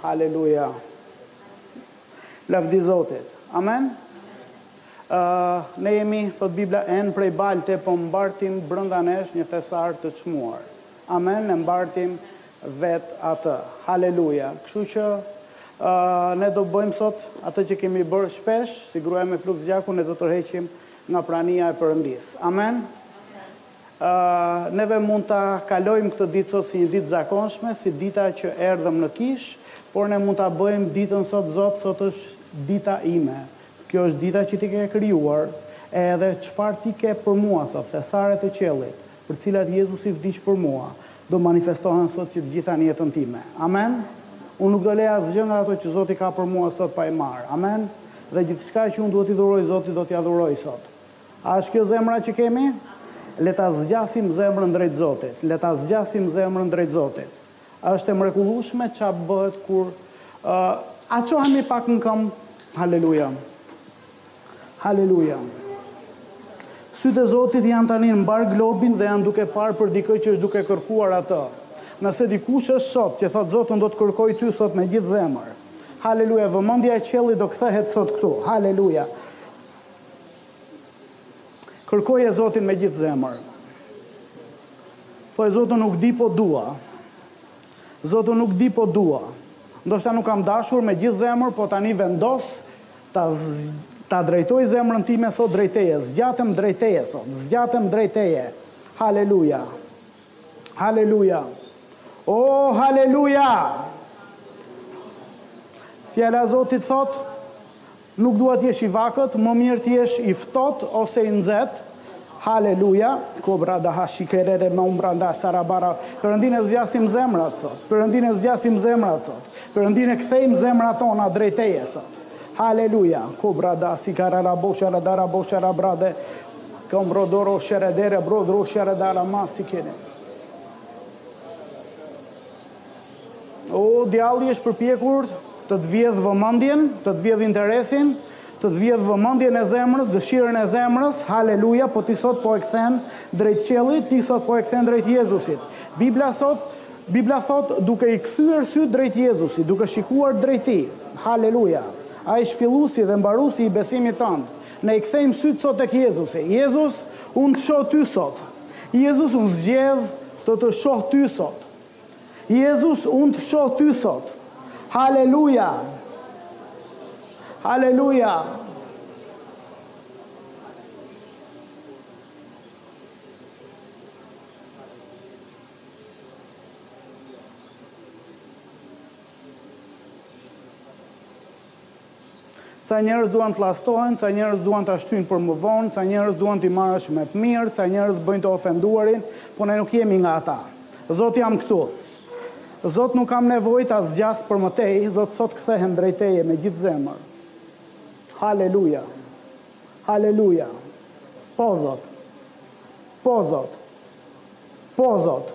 Haleluja Lavdi Zotit Amen Ne jemi thot Bibla enë prej balte po mbartim brënda nesh një thesar të çmuar Amen ne mbartim vet atë Haleluja Kështu që ne do bëjmë sot atë që kemi bërë shpesh si gruaja me fluks gjaku ne do tërheqim nga prania e Perëndisë Amen Neve mund ta kalojmë këtë ditë sot si një ditë të zakonshme, si dita që erdhëm në kishë, por ne mund ta bëjmë ditën sot Zot, sot është dita ime. Kjo është dita që ti ke krijuar, edhe çfarë ti ke për mua sot, thesaret e qiellit, për të cilat Jezusi vdiq për mua, do manifestohen sot që të gjitha në jetën time. Amen? Unë nuk do lë asgjë nga ato që Zoti ka për mua sot pa i marrë. Amen? Dhe gjithçka që unë duhet t'i dhuroj Zotit, do t'ia dhuroj sot. A është kjo zemra që kemi? Le ta zgjasim zemrën drejt Zotit, le ta zgjasim zemrën drejt Zotit. Është e mrekullueshme ça bëhet kur a çohemi pak në këmbë? Haleluja. Haleluja. Sytë e Zotit janë tani në mbarë globin dhe janë duke parë për dikë që është duke kërkuar atë. Nëse dikush është sot që thotë Zot unë do të kërkoj ty sot me gjithë zemër. Haleluja, vëmendja e qiellit do kthehet sot këtu. Haleluja. Kërkoje Zotin me gjithë zemër. Thuaj Zot unë ty po dua. Zot unë ty po dua. Ndoshta nuk të kam dashur me gjithë zemër, po tani vendos ta ta drejtoj zemrën time sot drejt teje. Zgjatem drejt teje sot. Zgjatem drejt teje. Haleluja. Haleluja. O oh, haleluja. Fjala e Zotit thot, Nuk dua të jesh i vakët, më mirë të jesh i ftohtë ose i nxehtë. Haleluja! Kobra da ha shi ke re re ma umbra nda sa ra ba ra Perëndi ne zgjasim zemrat sot, Perëndi ne zgjasim zemrat sot, Perëndi ne kthejmë zemrat tona drejt Teje sot. Haleluja! Kobra da si ka ra ra bo sha ra da ra bo sha ra bra de Kom ro do ro she re de re bro dro she re da ra ma si ke re. O djalli është përpjekur të të vjedhë vëmendjen, të të vjedhë interesin, të të vjedhë vëmendjen e zemrës, dëshirën e zemrës, haleluja, po ti sot po e kthen drejt qiellit, ti sot po e kthen drejt Jezusit. Bibla sot, Bibla thot duke i kthyer sytë drejt Jezusit, duke shikuar drejt tij. Haleluja. Ai është filluesi dhe mbaruesi i besimit tënd. Ne i kthejmë sytë sot tek Jezusi. Jezus, unë të shoh ty sot. Jezus, unë zgjedh të të shoh ty sot. Jezus unë të shoh ty sot Haleluja Haleluja Ca njerëz duan të llastohen, ca njerëz duan ta shtyjnë për më vonë, ca njerëz duan t'i marrësh me të mirë, ca njerëz bëjnë të ofenduarin, po ne nuk jemi nga ata. Zot jam këtu. Zot nuk kam nevojë ta zgjas për më tej, Zot sot kthehem drejt Teje me gjithë zemër. Haleluja. Haleluja. Po Zot. Po Zot. Po Zot.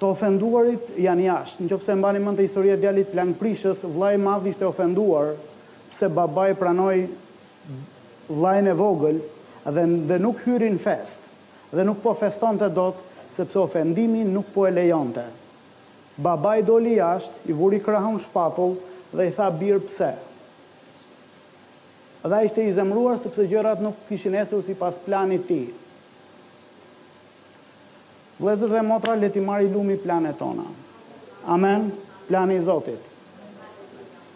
Të ofenduarit janë jashtë. Në qoftë se e mbani mend te historia e djalit plangprishës, vllai i madh ishte ofenduar pse babai pranoi vllain e vogël dhe dhe nuk hyri në festë dhe nuk po festonte dot sepse ofendimi nuk po e lejonte. Babai doli jashtë, i vuri krahun shpatull dhe i tha bir pse. Dhe ai ishte i zemëruar sepse gjërat nuk kishin ecur sipas planit tij. Vëllezër dhe motra, le t'i marri lumi planet tona. Amen. Plani i Zotit.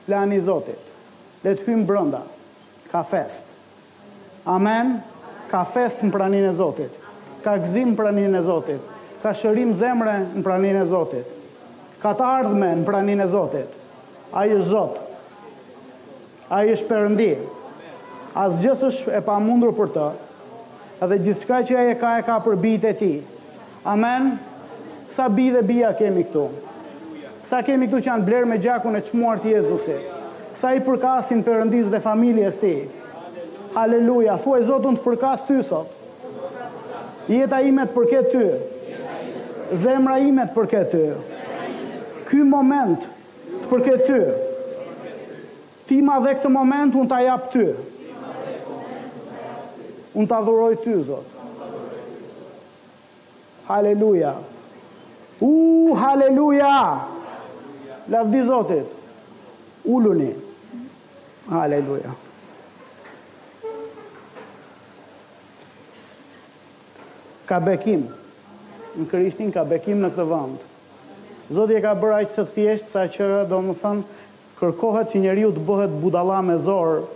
Plani i Zotit. Le të hyjmë brenda. Ka fest. Amen. Ka fest në praninë e Zotit. Ka gëzim në praninë e Zotit. Ka shërim zemre në praninë e Zotit. Ka të ardhme në praninë e Zotit. Ai është Zot. Ai është Perëndi. Asgjë s'është e pamundur për të. Dhe gjithçka që Ai e ka e ka për bijtë e Tij. Amen! Sa bij dhe bija kemi këtu! Sa kemi këtu që janë blerë me gjakun e çmuar të Jezusit! Sa i përkasin Perëndisë dhe familjes Tij! Haleluja! Thuaj, Zot, unë të përkas Ty sot. Jeta ime të përket Ty. Zemra ime të përket Ty. Ky moment Të përket ty. Ti ma dhe këtë moment, unë ta jap ty. Unë ta dhuroj ty, Zot. Haleluja. U, haleluja. Lavdi Zotit. Uluni. Haleluja. Ka bekim. Në Krishtin ka bekim në këtë vënd. Zoti e ka bërë aq të thjeshtë sa që, domethënë, kërkohet që njeriu të bëhet budalla me zor,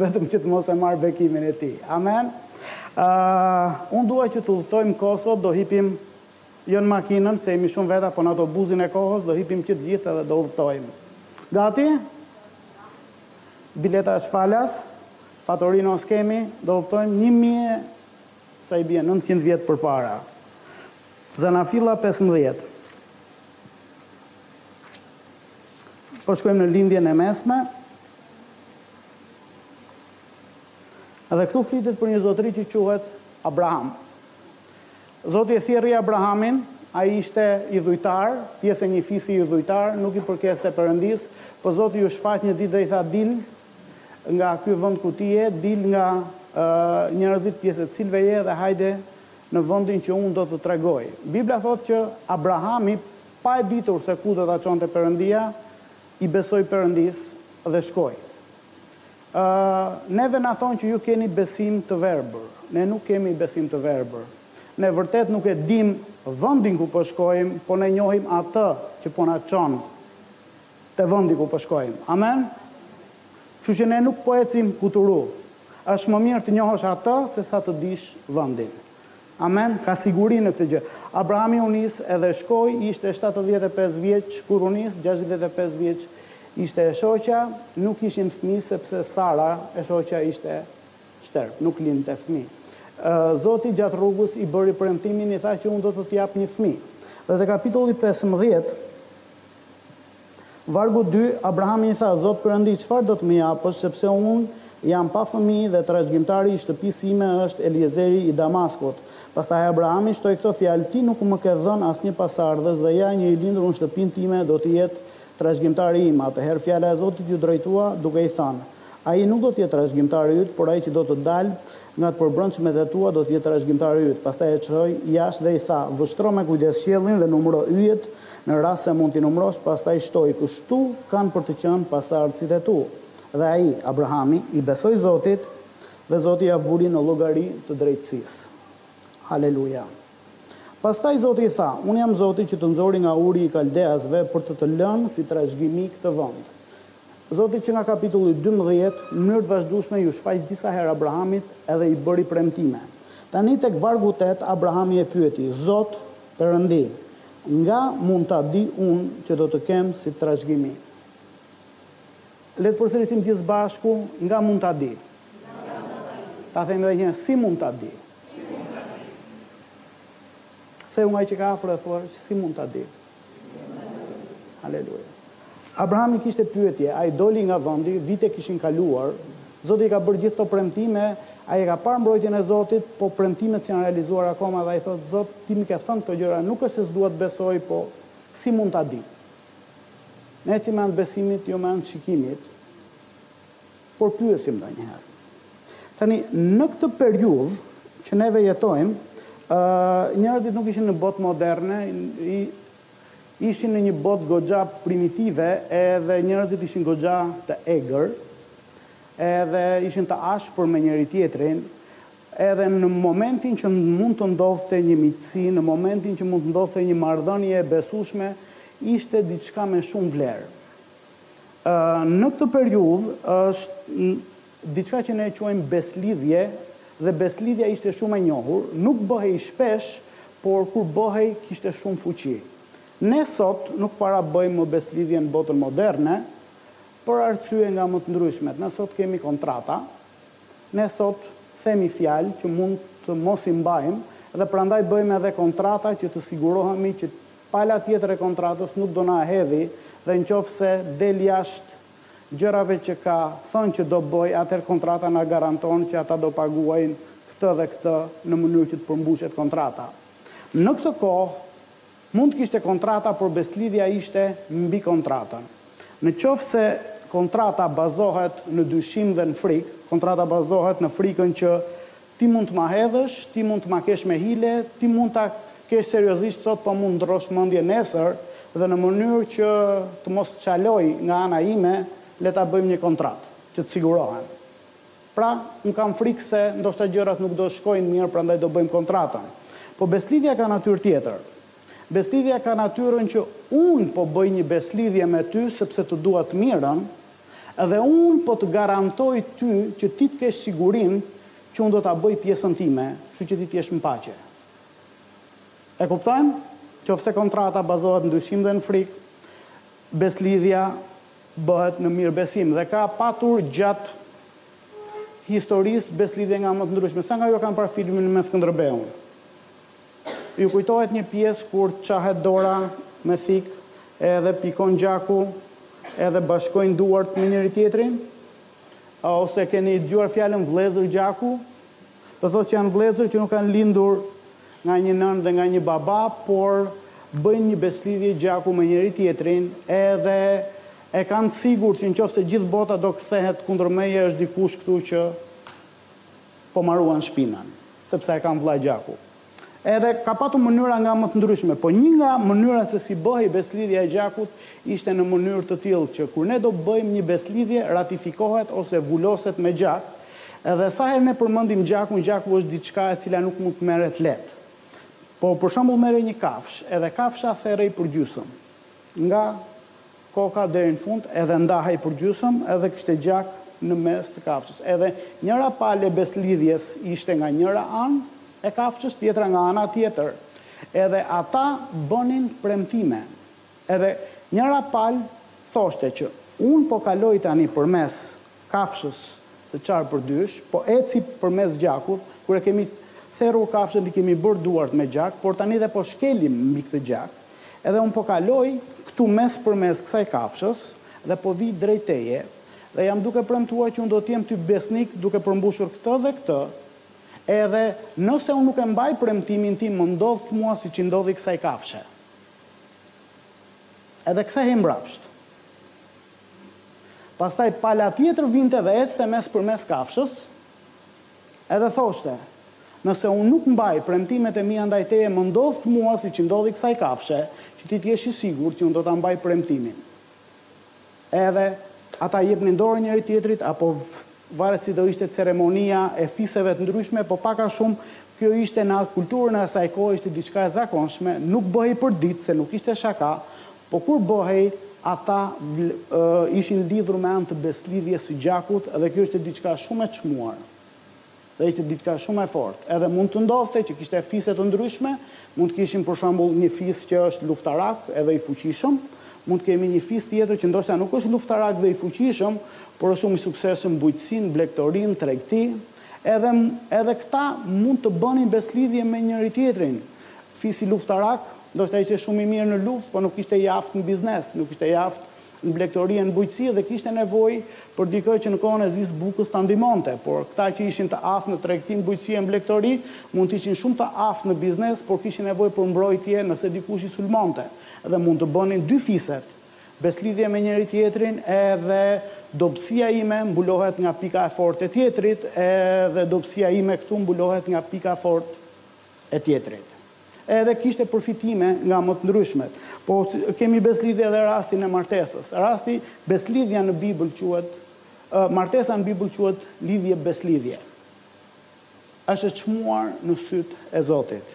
vetëm që të mos e marrë bekimin e tij. Amen. Ëh, unë dua që të udhëtojmë në kohë sot, do hipim jo në makinën, se jemi shumë veta, po në autobusin e kohës, do hipim që të gjithë dhe do udhëtojmë. Gati? Bileta është falas, fatorino s'kemi, do udhëtojmë një mijë Sa i bie nëntëqind vjet përpara? Zanafilla pesëmbëdhjetë. Po shkojmë në Lindjen e Mesme. Dhe këtu flitet për një zotëri që quhet Abraham. Zoti e thirri Abrahamin, ai ishte idhujtar, pjesë e një fisi idhujtar, nuk i përkiste Perëndisë, po Zoti iu shfaq një ditë dhe i tha, Dil nga ky vend ku ti je, dil nga njerëzit pjesë e të cilëve je dhe hajde në vendin që unë do të tregoj. Bibla thotë që Abrahami, pa e ditur se ku do ta çonte Perëndia, i besoi Perëndisë dhe shkoi. Ë, neve na thonë që ju keni besim të verbër. Ne nuk kemi besim të verbër. Ne vërtet nuk e dimë vendin ku po shkojmë, por ne njohim Atë që po na çon. te vendi ku po shkojmë. Amen? Kështu që ne nuk po ecim kuturu. Është më mirë të njohësh Atë se sa të dish vendin. Amen? Ka siguri në këtë gjë. Abrahami u nis edhe shkoi, ishte shtatëdhjetë e pesë vjeç kur u nis, gjashtëdhjetë e pesë vjeç ishte e shoqja, nuk kishin fëmijë sepse Sara e shoqja ishte shterpë, nuk lindte fëmijë. Zoti gjatë rrugës i bëri premtimin, i tha që unë do të të jap një fëmijë. Dhe te kapitulli pesëmbëdhjetë, Vargu dy, Abrahami i tha, Zot Perëndi, çfarë do të më japësh, sepse unë jam pa fëmijë dhe trashëgimtari i shtëpisë sime është Eliezeri i Damaskut? Pastaj Abrahami shtoi këto fjalë, Ti nuk më ke dhënë asnjë pasardhës dhe ja një i lindur në shtëpinë time do të jetë trashëgimtari im. Atëherë fjala e Zotit iu drejtua, duke i thënë, Ai nuk do të jetë trashëgimtari yt, por ai që do të dalë nga të përbrendshmet e tua do të jetë trashëgimtari yt. Pastaj e çoi jashtë dhe i tha, Vështro me kujdes qiellin dhe numëro yjet, në rast se mund t'i numërosh, pastaj shtoi, Kështu kanë për të qenë pasardhësit e tu. Dhe ai, Abrahami, i besoi Zotit dhe Zoti ia vuri në llogari të drejtësisë. Haleluja! Pastaj Zoti i tha, Unë jam Zoti që të nxori nga Uri i Kaldeasve për të të lënë si trashëgimi këtë vend. Zoti që nga kapitulli dymbëdhjetë, në mënyrë të vazhdueshme iu shfaq disa herë Abrahamit edhe i bëri premtime. Tani tek vargu tetë Abrahami e pyeti, Zot, Perëndi, nga mund ta di unë që do ta kem si trashëgimi? Le të përsërisim gjithë së bashku, nga mund ta di? Ta themi edhe një herë, si mund ta di? Ktheu nga ai që ka afër dhe thuaj, si mund ta di? Haleluja. Abrahami kishte pyetje, ai doli nga vendi, vite kishin kaluar, Zoti i ka bërë gjithë këto premtime, ai e ka parë mbrojtjen e Zotit, po premtimet s'janë realizuar akoma dhe ai thotë, Zot, ti m'i ke thënë këto gjëra, nuk është se s'dua të besoj, po si mund ta di? Ne ecim me anë të besimit, jo me anë të shikimit. Por pyesim ndonjëherë. Tani, në këtë periudhë që neve jetojmë, njerëzit nuk ishin në botë moderne, ishin në një botë goxha primitive edhe njerëzit ishin goxha të egër, edhe ishin të ashpër me njëri-tjetrin, edhe në momentin që mund të ndodhte një miqësi, në momentin që mund të ndodhte një marrëdhënie e besueshme, ishte diçka me shumë vlerë. Në këtë periudhë është diçka që ne e quajmë besëlidhje dhe besëlidhja ishte shumë e njohur, nuk bëhej shpesh, por kur bëhej kishte shumë fuqi. Ne sot nuk para bëjmë më besëlidhje në botën moderne për arsye nga më të ndryshmet. Ne sot kemi kontrata, ne sot themi fjalë që mund të mos i mbajmë dhe prandaj bëjmë edhe kontrata që të sigurohemi që Pala tjetër e kontratës nuk do na hedhi dhe në qoftë se deli jashtë gjërave që ka thënë që do bëjë, atëherë kontrata na garanton që ata do paguajnë këtë dhe këtë në mënyrë që të përmbushet kontrata. Në këtë kohë mund të kishte kontrata por besëlidhja ishte mbi kontratën. Në qoftë se kontrata bazohet në dyshim dhe në frikë, kontrata bazohet në frikën që Ti mund të ma hedhësh, ti mund të ma kesh me hile, ti mund ta kesh seriozisht sot po mund të ndërrosh mendje nesër dhe në mënyrë që të mos çaloj nga ana ime, le ta bëjmë një kontratë, që të sigurohem. Pra, unë kam frikë se ndoshta gjërat nuk do shkojnë mirë prandaj do bëjmë kontratën. Po besëlidhja ka natyrë tjetër. Besëlidhja ka natyrën që unë po bëj një besëlidhje me ty sepse të dua të mirën, Dhe unë po të garantoj ty që ti të kesh sigurinë që unë do ta bëj pjesën time, kështu që ti të jesh në paqe. E kuptojmë? Qoftë se kontrata bazohet në dyshim dhe në frikë, besëlidhja bëhet në mirëbesim dhe ka patur gjatë historisë besëlidhje nga më të ndryshme. Sa nga ju e kanë parë filmin me Skënderbeun? Ju kujtohet një pjesë kur çahet dora me thikë edhe pikon gjaku edhe bashkojnë duart me njëri tjetrin? Ose keni dëgjuar fjalën vëllezër gjaku? Do thotë që janë vëllezër që nuk kanë lindur nga një nënë dhe nga një baba, por bëjnë një beslidhje gjaku me njëri tjetrin edhe e kanë të sigurt që në qoftë se gjithë bota do kthehet kundër meje është dikush këtu që po ma ruan shpinën, sepse e kam vëlla gjaku. Edhe ka patur mënyra nga më të ndryshme, po një nga mënyrat se si bëhej beslidhja e gjakut ishte në mënyrë të tillë që kur ne do bëjmë një beslidhje ratifikohet ose vuloset me gjak dhe sa herë ne përmendim gjakun, gjaku është diçka e cila nuk mund të merret lehtë. Po për shembull merrej një kafshë edhe kafsha therrej përgjysmë nga Koka deri në fund edhe ndahej përgjysëm edhe kishte gjak në mes të kafshës. Edhe njëra palë e beslidhjes ishte nga njëra anë e kafshës, tjetra nga ana tjetër. Edhe ata bënin premtime. Edhe njëra palë thoshte që unë po kaloj tani përmes kafshës të çarë për dysh, po eci përmes gjakut, kur e kemi therrur kafshën i kemi bërë duart me gjak, por tani dhe po shkelim mbi këtë gjak, edhe unë po kaloj këtu mes përmes kësaj kafshës dhe po vij drejt teje dhe jam duke premtuar që unë do të jem ty besnik duke përmbushur këtë dhe këtë, edhe nëse unë nuk e mbaj premtimin tim më ndodhtë mua siç i ndodhi kësaj kafshe. Edhe kthehej mbrapsht. Pastaj pala tjetër vinte dhe ecte mes përmes kafshës, edhe thoshte, Nëse unë nuk mbaj premtimet e mia ndaj teje, më ndodhtë mua siç i ndodhi kësaj kafshe, që ti të jesh i sigurt që unë do ta mbaj premtimin. Edhe, ata jepnin dorë njëri-tjetrit apo Varet si do ishte ceremonia e fiseve të ndryshme, po pak a shumë kjo ishte në atë kulturën e asaj kohe ishte diçka e zakonshme, nuk bëhej përditë se nuk ishte shaka, po kur bëhej ata ishin lidhur me anë të beslidhjes së gjakut dhe kjo ishte diçka shumë e çmuar. Dhe ishte diçka shumë e fortë. Edhe mund të ndodhte që kishte fise të ndryshme, mund të kishim për shembull një fis që është luftarak edhe i fuqishëm, mund të kemi një fis tjetër që ndoshta nuk është luftarak dhe i fuqishëm, por është shumë i suksesshëm në bujqësinë, blegtorinë, tregti. Edhe edhe këta mund të bënin beslidhje me njëri-tjetrin. Fisi luftarak ndoshta ishte shumë i mirë në luftë, por nuk ishte i aftë në biznes, nuk ishte i aftë blegtori e në bujqësi dhe kishte nevojë për dikë që në kohën e zisë bukës ta ndihmonte. Por, këta që ishin të aftë në tregtim bujqësi e blegtori, mund të ishin shumë të aftë në biznes, por kishin nevojë për mbrojtje nëse dikush i sulmonte dhe mund të bënin dy fiset besëlidhje me njëri-tjetrin edhe dobësia ime mbulohet nga pika e fortë e tjetrit edhe dobësia ime këtu mbulohet nga pika e fortë e tjetrit. Edhe kishte përfitime nga më të ndryshmet. Po kemi besëlidhje edhe rastin e martesës. Rasti, besëlidhja në Bibël quhet, martesa në Bibël quhet lidhje besëlidhje. Është e çmuar në sytë e Zotit.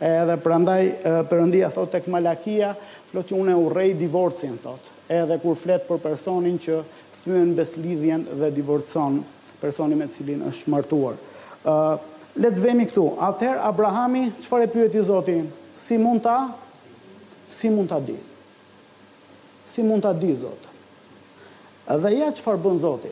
Edhe prandaj Perëndia thotë tek Malakia, flet që unë e urrej divorcin, thotë. Edhe kur flet për personin që thyen besëlidhjen dhe divorcon, personin me të cilin është martuar. Ë, le të vemi këtu. Atëherë Abrahami çfarë e pyeti Zotin? Si mund ta si mund ta di? Si mund ta di Zot? Dhe ja çfarë bën Zoti.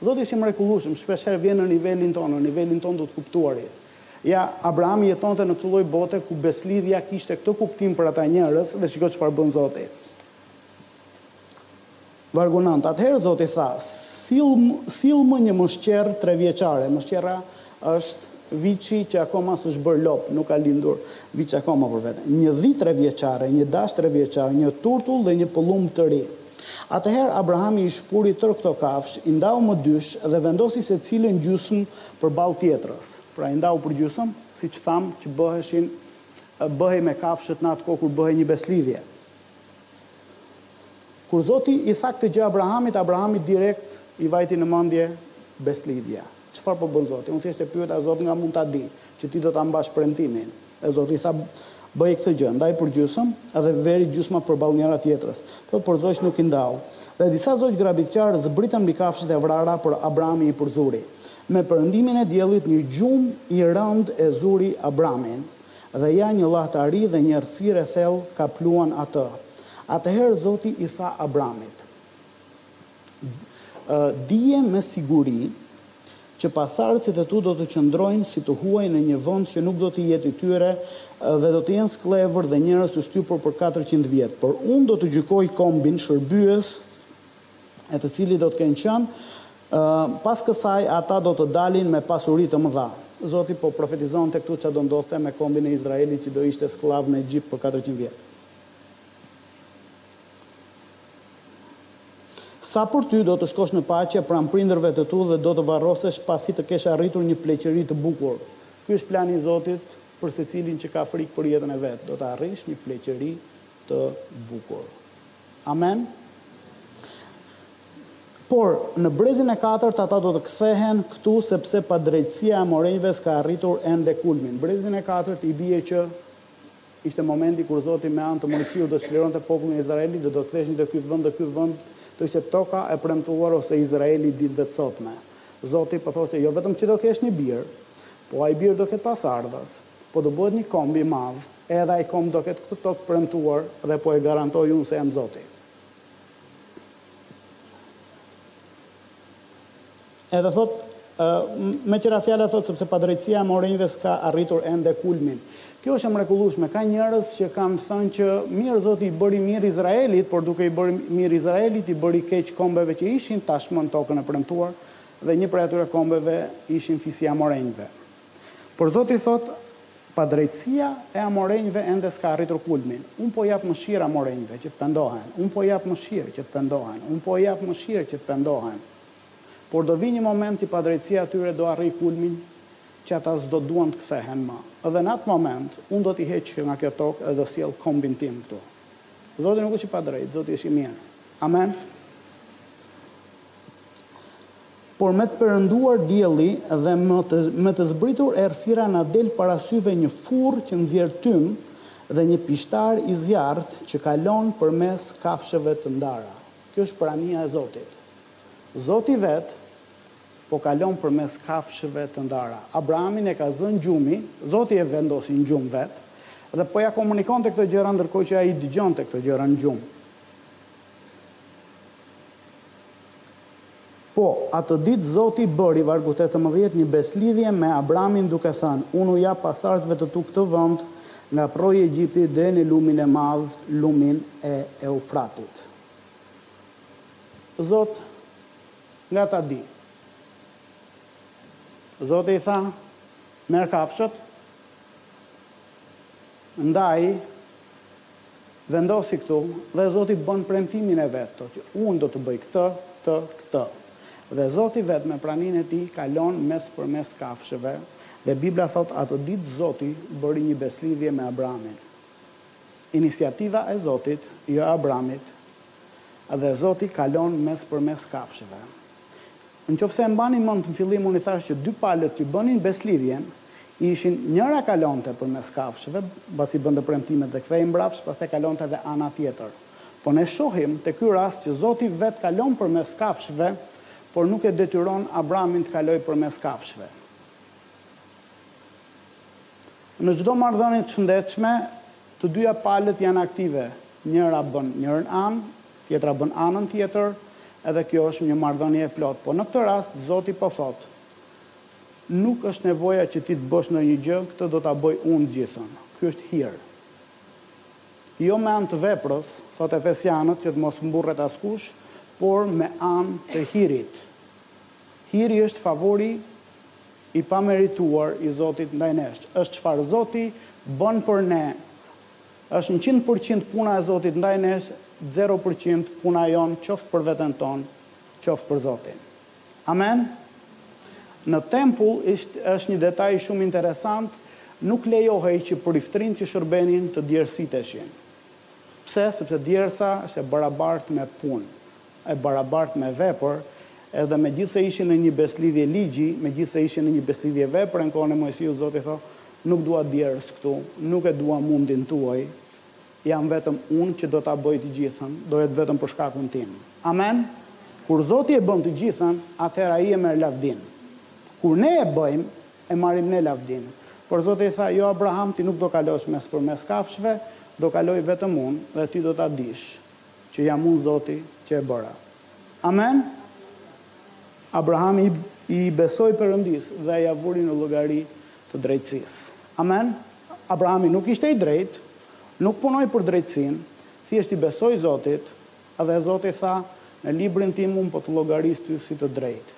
Zoti është i mrekullueshëm, shpeshherë vjen në nivelin tonë, në nivelin tonë të të kuptuarit. Ja, Abrahami jetonte në këtë lloj bote ku besëlidhja kishte këtë kuptim për ata njerëz dhe shiko çfarë bën Zoti. Vargu nëntë, Atëherë Zoti tha, Sillmë një mëshqerrë trevjeçare. Mëshqerra është viçi që akoma s'është bërë lopë, nuk ka lindur viç akoma për vete. Një dhi trevjeçare, një dash trevjeçar, një turtull dhe një pëllumb të ri. Atëherë Abrahami i shpuri tërë këto kafshë, i ndau më dysh dhe vendosi secilën gjysmë përballë tjetrës. Pra i ndau përgjysmë, siç thamë që bëheshin, bëhej me kafshët në atë kohë kur bëhej një besëlidhje. Kur Zoti i tha këtë gjë Abrahamit, Abrahamit direkt i vajti në mendje besëlidhja. Çfarë po bën Zoti? Unë thjesht e pyeta, Zot, nga mund ta di që ti do ta mbash premtimin? E Zoti i tha, Bëje këtë gjë, ndaji përgjysmë dhe veri gjysmat përballë njëra-tjetrës. Thotë por zogjtë nuk i ndau. Dhe disa zogj grabitqarë zbritën mbi kafshët e vrara, por Abrahami i përzuri. Me perëndimin e diellit një gjumë i rëndë e zuri Abramin. Dhe ja një llahtari dhe një errësirë e thellë kapluan atë. Atëherë Zoti i tha Abramit, Dije me siguri që pasardhësit e tu do të qëndrojnë si të huaj në një vend që nuk do të jetë i tyre dhe do të jenë skllevër dhe njerëz të shtypur për katërqind vjet, por Unë do të gjykoj kombin shërbyes e të cilit do të kenë qenë, pas kësaj ata do të dalin me pasuri të mëdha. Zoti po profetizonte këtu ç'do ndodhte me kombin e Izraelit që do ishte skllav në Egjipt për katërqind vjet. Sa për ty do të shkosh në paqe pranë prindërve të tu dhe do të varrosesh pasi të kesh arritur një pleqëri të bukur. Ky është plani i Zotit për secilin që ka frikë për jetën e vet, do të arrish një pleqëri të bukur. Amen? Por, në brezin e katërt ata do të kthehen këtu sepse padrejtësia e amorenjve s'ka arritur ende kulmin. Brezin e katërt i bie që ishte momenti kur Zoti me anë të Moisiut do të çlironte popullin e Izraelit dhe do të ktheheshin te ky vend dhe ky vend do ishte toka e premtuar ose Izraeli i ditëve të sotme. Zoti po thoshte jo vetëm që do kesh një bir, po ai bir do ketë pasardhës. Po do bëhet një komb i madh edhe ai komb do ketë këtë tokë premtuar dhe po e garantoj unë se jam zoti. Edhe thot, me ç'ra fjala thot sepse padrejtësia e amorenjve s'ka arritur ende kulmin. Kjo është e mrekullueshme, ka njerëz që kanë thënë që mirë zoti i bëri mirë Izraelit, por duke i bërë mirë Izraelit i bëri keq kombeve që ishin tashmë në tokën e premtuar dhe një prej atyre kombeve ishin fisi i amorenjve. Por zoti thotë padrejtësia e amorenjve ende s'ka arritur kulmin. Unë po jap mëshirë amorenjve që të pendohen, unë po jap mëshirë që të pendohen, unë po jap mëshirë që të pendohen. Por do vijë një moment që padrejtësia e tyre do arrijë kulmin që ata s'do duan të kthehen më. Dhe në atë moment unë do t'i heq nga kjo tokë dhe do sjell kombin tim këtu. Zoti nuk është i padrejtë, Zoti është i mirë. Amen. Por me të perënduar dielli dhe me të zbritur errësira na del para syve një furrë që nxjerr tym dhe një pishtar i zjarrtë që kalon përmes kafshëve të ndara. Kjo është prania e Zotit. Zoti vetë po kalon përmes kafshëve të ndara. Abrahamin e ka zënë gjumi, Zoti e vendosi në gjumë vetë dhe po ia komunikonte këto gjëra ndërkohë që ai i dëgjonte këto gjëra në gjumë. Po, atë ditë Zoti bëri, vargu tetëmbëdhjetë, një besëlidhje me Abramin duke thënë, Unë u jap pasardhësve të tu këtë vend nga përroi i Egjiptit deri në lumin e madh, lumin e Eufratit. Zot, nga ta di? Zoti i tha, Merr kafshët, ndaji, Vendosi këtu dhe Zoti bën premtimin e vet, thotë, Unë do të bëj këtë, këtë, këtë. Dhe Zoti vetë me praninë e tij kalon mes përmes kafshëve dhe Bibla thotë atë ditë Zoti bëri një besëlidhje me Abramin. Iniciativa e Zotit jo e Abramit dhe Zoti kalon mes përmes kafshëve. Në qoftë se e mbani mend në fillim unë i thashë që dy palët që bënin besëlidhjen ishin njëra kalonte përmes kafshëve mbasi bënte premtimet dhe kthehej mbrapsht pastaj kalonte edhe ana tjetër po ne shohim te ky rast që Zoti vetë kalon përmes kafshëve por nuk e detyron Abrahamin të kalojë përmes kafshëve. Në çdo marrëdhënie të shëndetshme të dyja palët janë aktive njëra bën njërën anë Tjetra bën anën tjetër, edhe kjo është një marrëdhënie e plotë. Po në këtë rast Zoti po thotë, Nuk është nevoja që ti të bësh ndonjë gjë, këtë do ta bëj unë të gjithën. Ky është hir. Jo me anë të veprës, thotë Efesianët, që të mos mburret askush, por me anë të hirit. Hiri është favori i pamerituar i Zotit ndaj nesh. Është çfarë Zoti bën për ne. Është njëqind për qind puna e Zotit ndaj nesh, zero për qind puna jonë qoftë për veten tonë, qoftë për Zotin. Amen? Në tempull isht është një detaj shumë interesant, nuk lejohej që priftërinjtë që shërbenin të djersiteshin. Pse? Sepse djersa është e barabartë me punë. e barabartë me vepër, edhe megjithëse ishin në një besëlidhje ligji, megjithëse ishin në një besëlidhje vepre në kohën e Moisiut, Zoti tha, Nuk dua djersë këtu, nuk e dua mundin tuaj, jam vetëm Unë që do ta bëj të gjithën, do jetë vetëm për shkakun tim. Amen? Kur Zoti e bën të gjithën, atëherë Ai e merr lavdinë. Kur ne e bëjmë, e marrim ne lavdinë. Por Zoti i tha, Jo Abraham, ti nuk do kalosh mes përmes kafshëve, do kaloj vetëm Unë dhe ti do ta dish. që jam unë Zoti që e bëra. Amen? Abrahami i, i besoi Perëndisë dhe ia vuri në llogari të drejtësisë. Amen? Abrahami nuk ishte i drejtë, nuk punoi për drejtësinë, thjesht i besoi Zotit, dhe Zoti tha, në librin tim unë po të llogaris ty si të drejtë.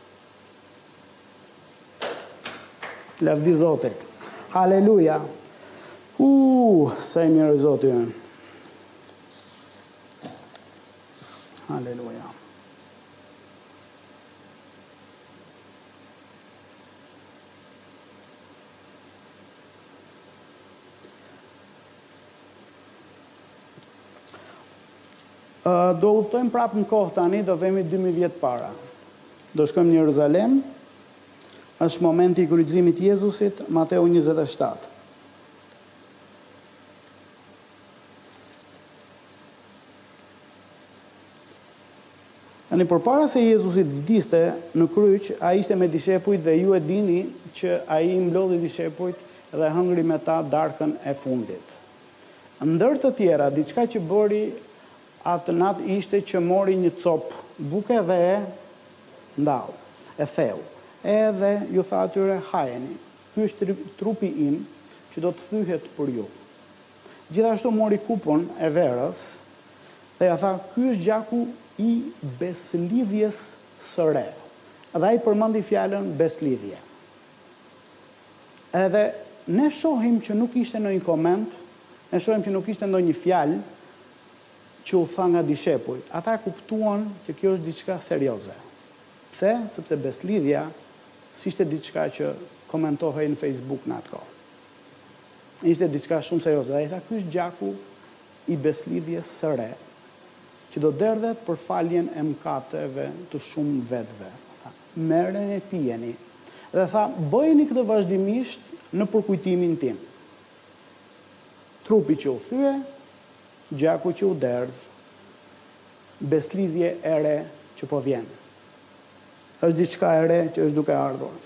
Lavdi Zotit. Haleluja. U, sa i mirë Zoti ynë. Haleluja. Do udhëtojmë prapë në kohë tani, do vemi 2000 vjet para. Do shkojmë në Jeruzalem, është momenti i kryqëzimit të Jezusit, Mateu 27. Tani përpara se Jezusi të vdiste në kryq, ai ishte me dishepujt dhe ju e dini që ai i mblodhi dishepujt dhe hëngri me ta darkën e fundit. Ndër të tjera, diçka që bëri atë natë ishte që mori një copë buke dhe e ndau, e theu, edhe ju tha atyre, Hajeni, ky është trupi im që do të thyhet për ju. Gjithashtu mori kupën e verës dhe u tha ky është gjaku i besëlidhjes së re. Dhe ai përmendi fjalën besëlidhje. Edhe ne shohim që nuk ishte ndonjë koment, ne shohim që nuk ishte ndonjë fjalë që u tha nga dishepujt. Ata e kuptuan që kjo është diçka serioze. Pse? Sepse besëlidhja s'ishte diçka që komentohej në Facebook në atë kohë. Ishte diçka shumë serioze dhe ai tha ky është gjaku i besëlidhjes së re që do derdhet për faljen e mëkateve të shumë vetëve. Tha, merreni e pijeni. Dhe tha, bëjeni këtë vazhdimisht në përkujtimin tim. Trupi që u thye, gjaku që u derdh, besëlidhje e re që po vjen. Është diçka e re që është duke ardhur.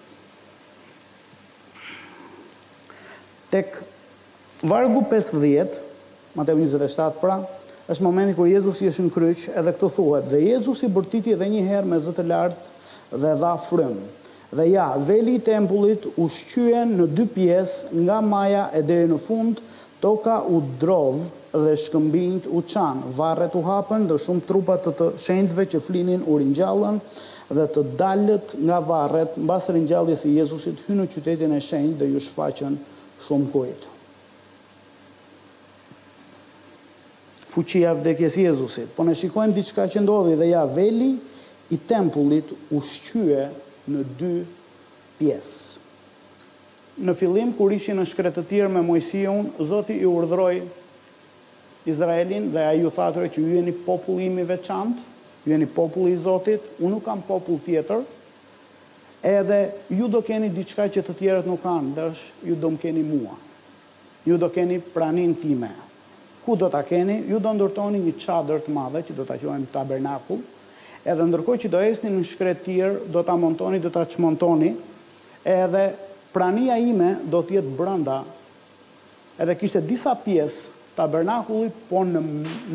Tek vargu pesëdhjetë, Mateu njëzet e shtatë, pra, është momenti kur Jezusi është në kryq, edhe këtu thuhet, Dhe Jezusi bërtiti edhe një herë me zë të lartë dhe dha frymë. Dhe ja, veli i tempullit u shqye në dy pjesë nga maja e deri në fund, Toka u drodh dhe shkëmbinjtë u çanë, varret u hapën dhe shumë trupa të të shenjtëve që flinin u ringjallën dhe të dalët nga varret mbas ringjalljes së Jezusit hynë në qytetin e shenjtë dhe iu shfaqën shumëkujt fuqia e vdekjes së Jezusit. Po ne shikojmë diçka që ndodhi dhe ja veli i tempullit u shqye në dy pjesë. Në fillim, kur ishin në shkretëtirë me Moisiun, Zoti i urdhëroi Izraelin dhe ai ju tha atyre që ju jeni populli im i veçantë, ju jeni populli i Zotit, unë nuk kam popull tjetër, edhe ju do keni diçka që të tjerët nuk kanë dhe është ju do më keni mua. Ju do keni praninë time. Ku do ta keni? Ju do ndërtoni një çadër të madhe që do të quhet tabernakull, edhe ndërkohë që do ecni në shkretëtirë, do ta montoni, do ta çmontoni, Edhe prania ime do të jetë brenda. Edhe kishte disa pjesë tabernakulli, po në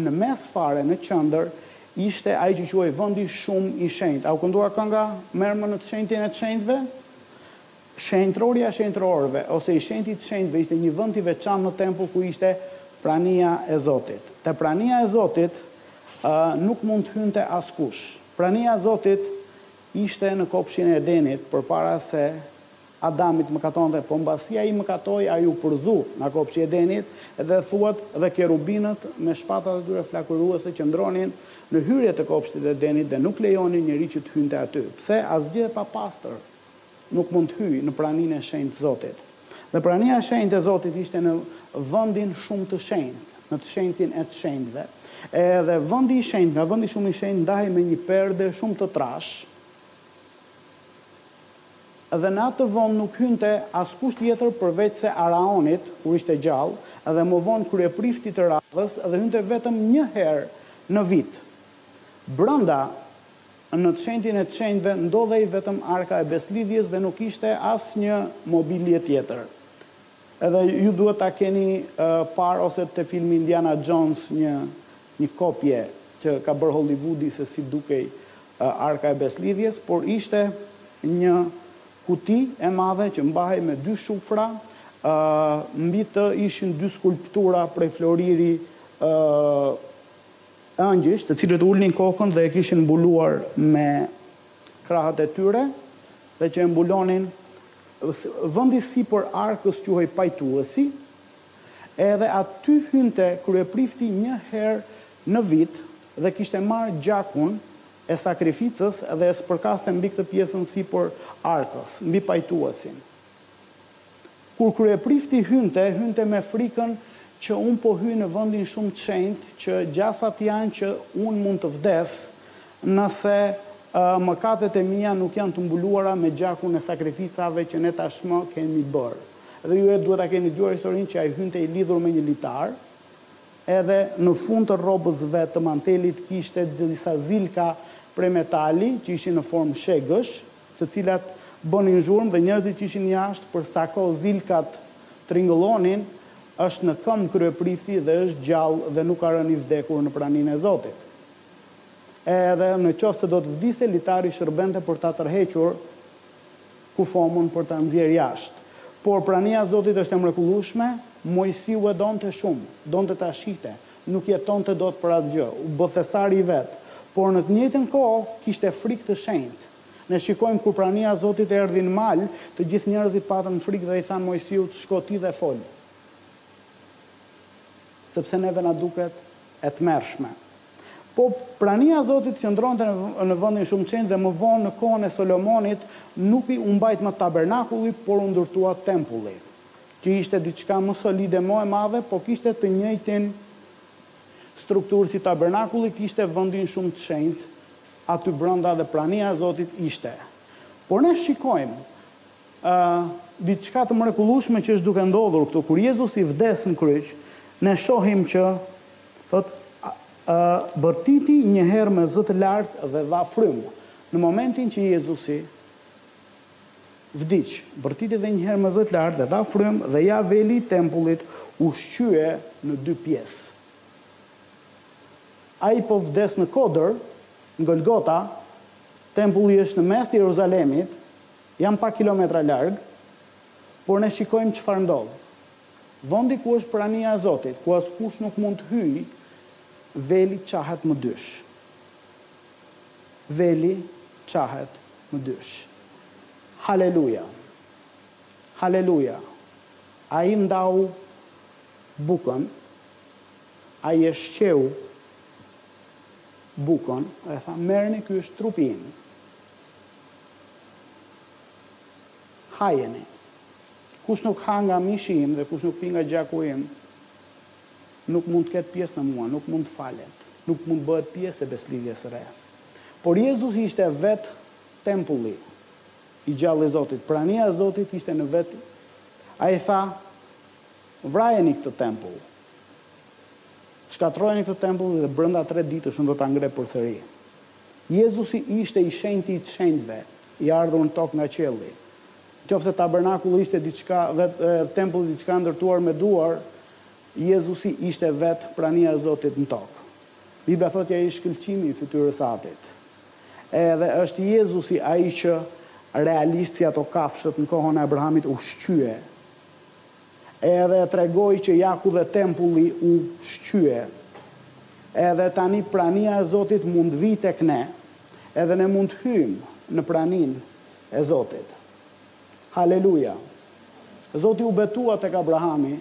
në mes fare, në qendër, ishte ai që quhej Vendi shumë i Shenjtë. A u këndua kënga Merrmë në të shenjtin e të shenjtëve? Shenjtërorja e shenjtërorëve, ose i Shenjti i të shenjtëve ishte një vend i veçantë në tempull ku ishte prania e Zotit. Te prania e Zotit, ë, nuk mund të hynte askush. Prania e Zotit Ishte në kopshin e Edenit përpara se Adami të mëkatonte, po mbasi ai mëkatoi, ai u përzu nga kopshi i Edenit dhe thuhet dhe kerubinët me shpatat e tyre flakuruese qëndronin në hyrje të kopshtit të Edenit dhe nuk lejonin njeri që të hynte aty. Pse? Asgjë e papastër. nuk mund të hyjë në praninë e shenjtë të Zotit. Dhe prania e shenjtë e Zotit ishte në vendin shumë të shenjtë, në të shenjtin e të shenjtëve. Edhe vendi i shenjtë nga vendi shumë i shenjtë ndahej me një perde shumë të trashë, dhe në atë vend nuk hynte askush tjetër përveçse Araonit, kur ishte gjallë, dhe më vonë kryepriftit të radhës, dhe hynte vetëm një herë në vit brenda. Në të shenjtin e të shenjtëve ndodhej vetëm arka e besëlidhjes dhe nuk ishte asnjë mobilje tjetër. Edhe ju duhet ta keni parë ose te filmi Indiana Jones një një kopje që ka bërë Hollivudi se si dukej arka e besëlidhjes, por ishte një kuti e madhe që mbahej me dy shufra, mbi të ishin dy skulptura prej floriri, Engjëjsh, të cilët ulnin kokën dhe e kishin mbuluar me krahët e tyre dhe që e mbulonin. Vendi sipër arkës quhej Pajtuesi, edhe aty hynte kryeprifti një herë në vit dhe kishte marrë gjakun e sakrificës dhe e spërkaste mbi këtë pjesën sipër arkës, mbi Pajtuesin. Kur kryeprifti hynte, hynte me frikën që unë po hyj në vendin shumë të shenjtë, që gjasat janë që unë mund të vdes nëse mëkatet e mia nuk janë të mbuluara me gjakun e sakrificave që ne tashmë kemi bërë. Dhe ju e duhet ta keni dëgjuar historinë që ai hynte i lidhur me një litar, edhe në fund të rrobës së vet, të mantelit kishte disa zilka prej metali që ishin në formë shegësh, të cilat bënin zhurmë dhe njerëzit që ishin jashtë për sa kohë zilkat tringëllonin, është në këmbë kryeprifti dhe është gjallë dhe nuk ka rënë i vdekur në praninë e Zotit. Edhe në qoftë se do të vdiste litari shërbente për ta tërhequr kufomën për ta nxjerrë jashtë. Por prania e Zotit është e mrekullueshme, Moisiu e donte shumë, donte ta shihte, Nuk jetonte dot për asgjë, u bë thesari i vet, por në të njëjtën kohë kishte frikë të shenjtë. Ne shikojmë kur prania e Zotit erdhi në mal, të gjithë njerëzit patën frikë dhe i thanë Moisiut, Shko ti dhe fol, sepse neve na duket e tmerrshme. Po prania e Zotit qëndronte në vendin shumë të shenjtë dhe më vonë në kohën e Solomonit nuk u mbajt më tabernakulli, por u ndërtua tempulli. që ishte diçka më solide më e madhe po kishte të njëjtin strukturë si tabernakulli kishte vendin shumë të shenjtë aty brenda dhe prania e Zotit ishte por ne shikojmë ë diçka të mrekullueshme që është duke ndodhur këtu kur Jezusi vdes në kryq ne shohim që thotë ë bërtiti një herë me zë të lartë dhe dha frymë në momentin që Jezusi Vdiq, bërtiti dhe njëherë me zë të lartë dhe dha frymë dhe ja veli i tempullit u shqye në dy pjesë. Ai po vdes në kodër, në Golgota, tempulli është në mes të Jeruzalemit, janë pak kilometra larg, por ne shikojmë çfarë ndodh. Vendi ku është prania e Zotit, ku askush nuk mund të hyjë, veli çahet më dysh. Veli çahet më dysh. Haleluja! Haleluja! Ai ndau bukën, Ai e shqeu bukën e tha, Merrni, ky është trupi im. Hajeni. Kush nuk ha nga mishi im dhe kush nuk pi nga gjaku im, Nuk mund të ketë pjesë në mua, nuk mund të falet, nuk mund të bëhet pjesë e besëlidhjes së re. Por Jezusi ishte vetë tempulli i gjallë i Zotit, prania e Zotit ishte në vetë Ai tha, Vrajeni këtë tempull. Shkatërrojeni këtë tempull dhe brenda tre ditësh unë do ta ngre përsëri. Jezusi ishte i shenjti i të shenjtëve, i ardhur në tokë nga qielli. Qoftë se tabernakulli ishte diçka dhe tempulli diçka e ndërtuar me duar, Jezusi ishte vetë prania e Zotit në tokë. Bibla thotë që ai është shkëlqimi i fytyrës së Atit. Edhe është Jezusi ai që realisht si ato kafshët në kohën e Abrahamit u shqye. Edhe tregoi që ja ku dhe tempulli u shqye. Edhe tani prania e Zotit mund të vijë tek ne. Edhe ne mund të hyjmë në praninë E Zotit. Haleluja! Zoti u betua tek Abrahami,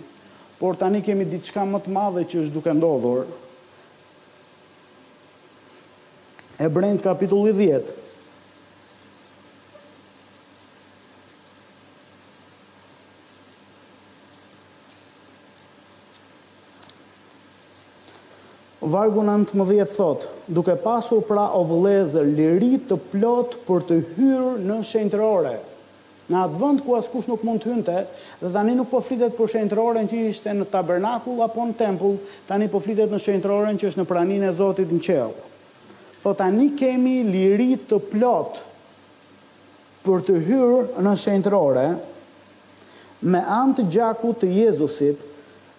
por tani kemi diçka më të madhe që është duke ndodhur. Hebrenjtë kapitulli dhjetë. Vargu nëntëmbëdhjetë thotë, Duke pasur pra, o vëllezër, liri të plotë për të hyrë në shenjtërore, në atë vend ku askush nuk mund të hynte, dhe tani nuk po flitet për shenjtëroren që ishte në tabernakull apo në tempull, tani po flitet në shenjtëroren që është në praninë e Zotit në qiell. Thotë tani kemi liri të plotë. Për të hyrë në shenjtërore, me anë të gjakut të Jezusit,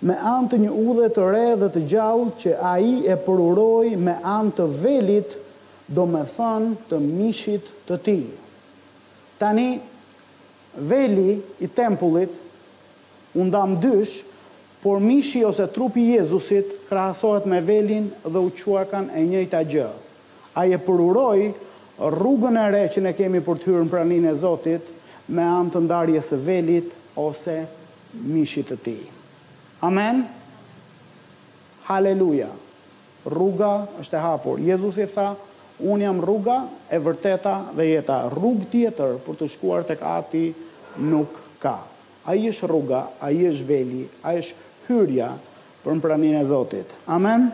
me anë të një udhe të re dhe të gjallë që Ai e përuroi me anë të velit, domethënë të mishit të Tij. Tani, veli i tempullit u nda më dysh, Por mishi ose trupi i Jezusit krahasohet me velin dhe u quajkan e njëjta gjë. Ai e përuroi rrugën e re që ne kemi për të hyrë në praninë e Zotit me anë të ndarjes së velit ose mishit të tij. Amen? Haleluja! Rruga është e hapur. Jezusi tha, Unë jam rruga, e vërteta dhe jeta. Rrugë tjetër për të shkuar tek Ati nuk ka. Ai është rruga, Ai është veli, Ai është hyrja për në praninë e Zotit. Amen?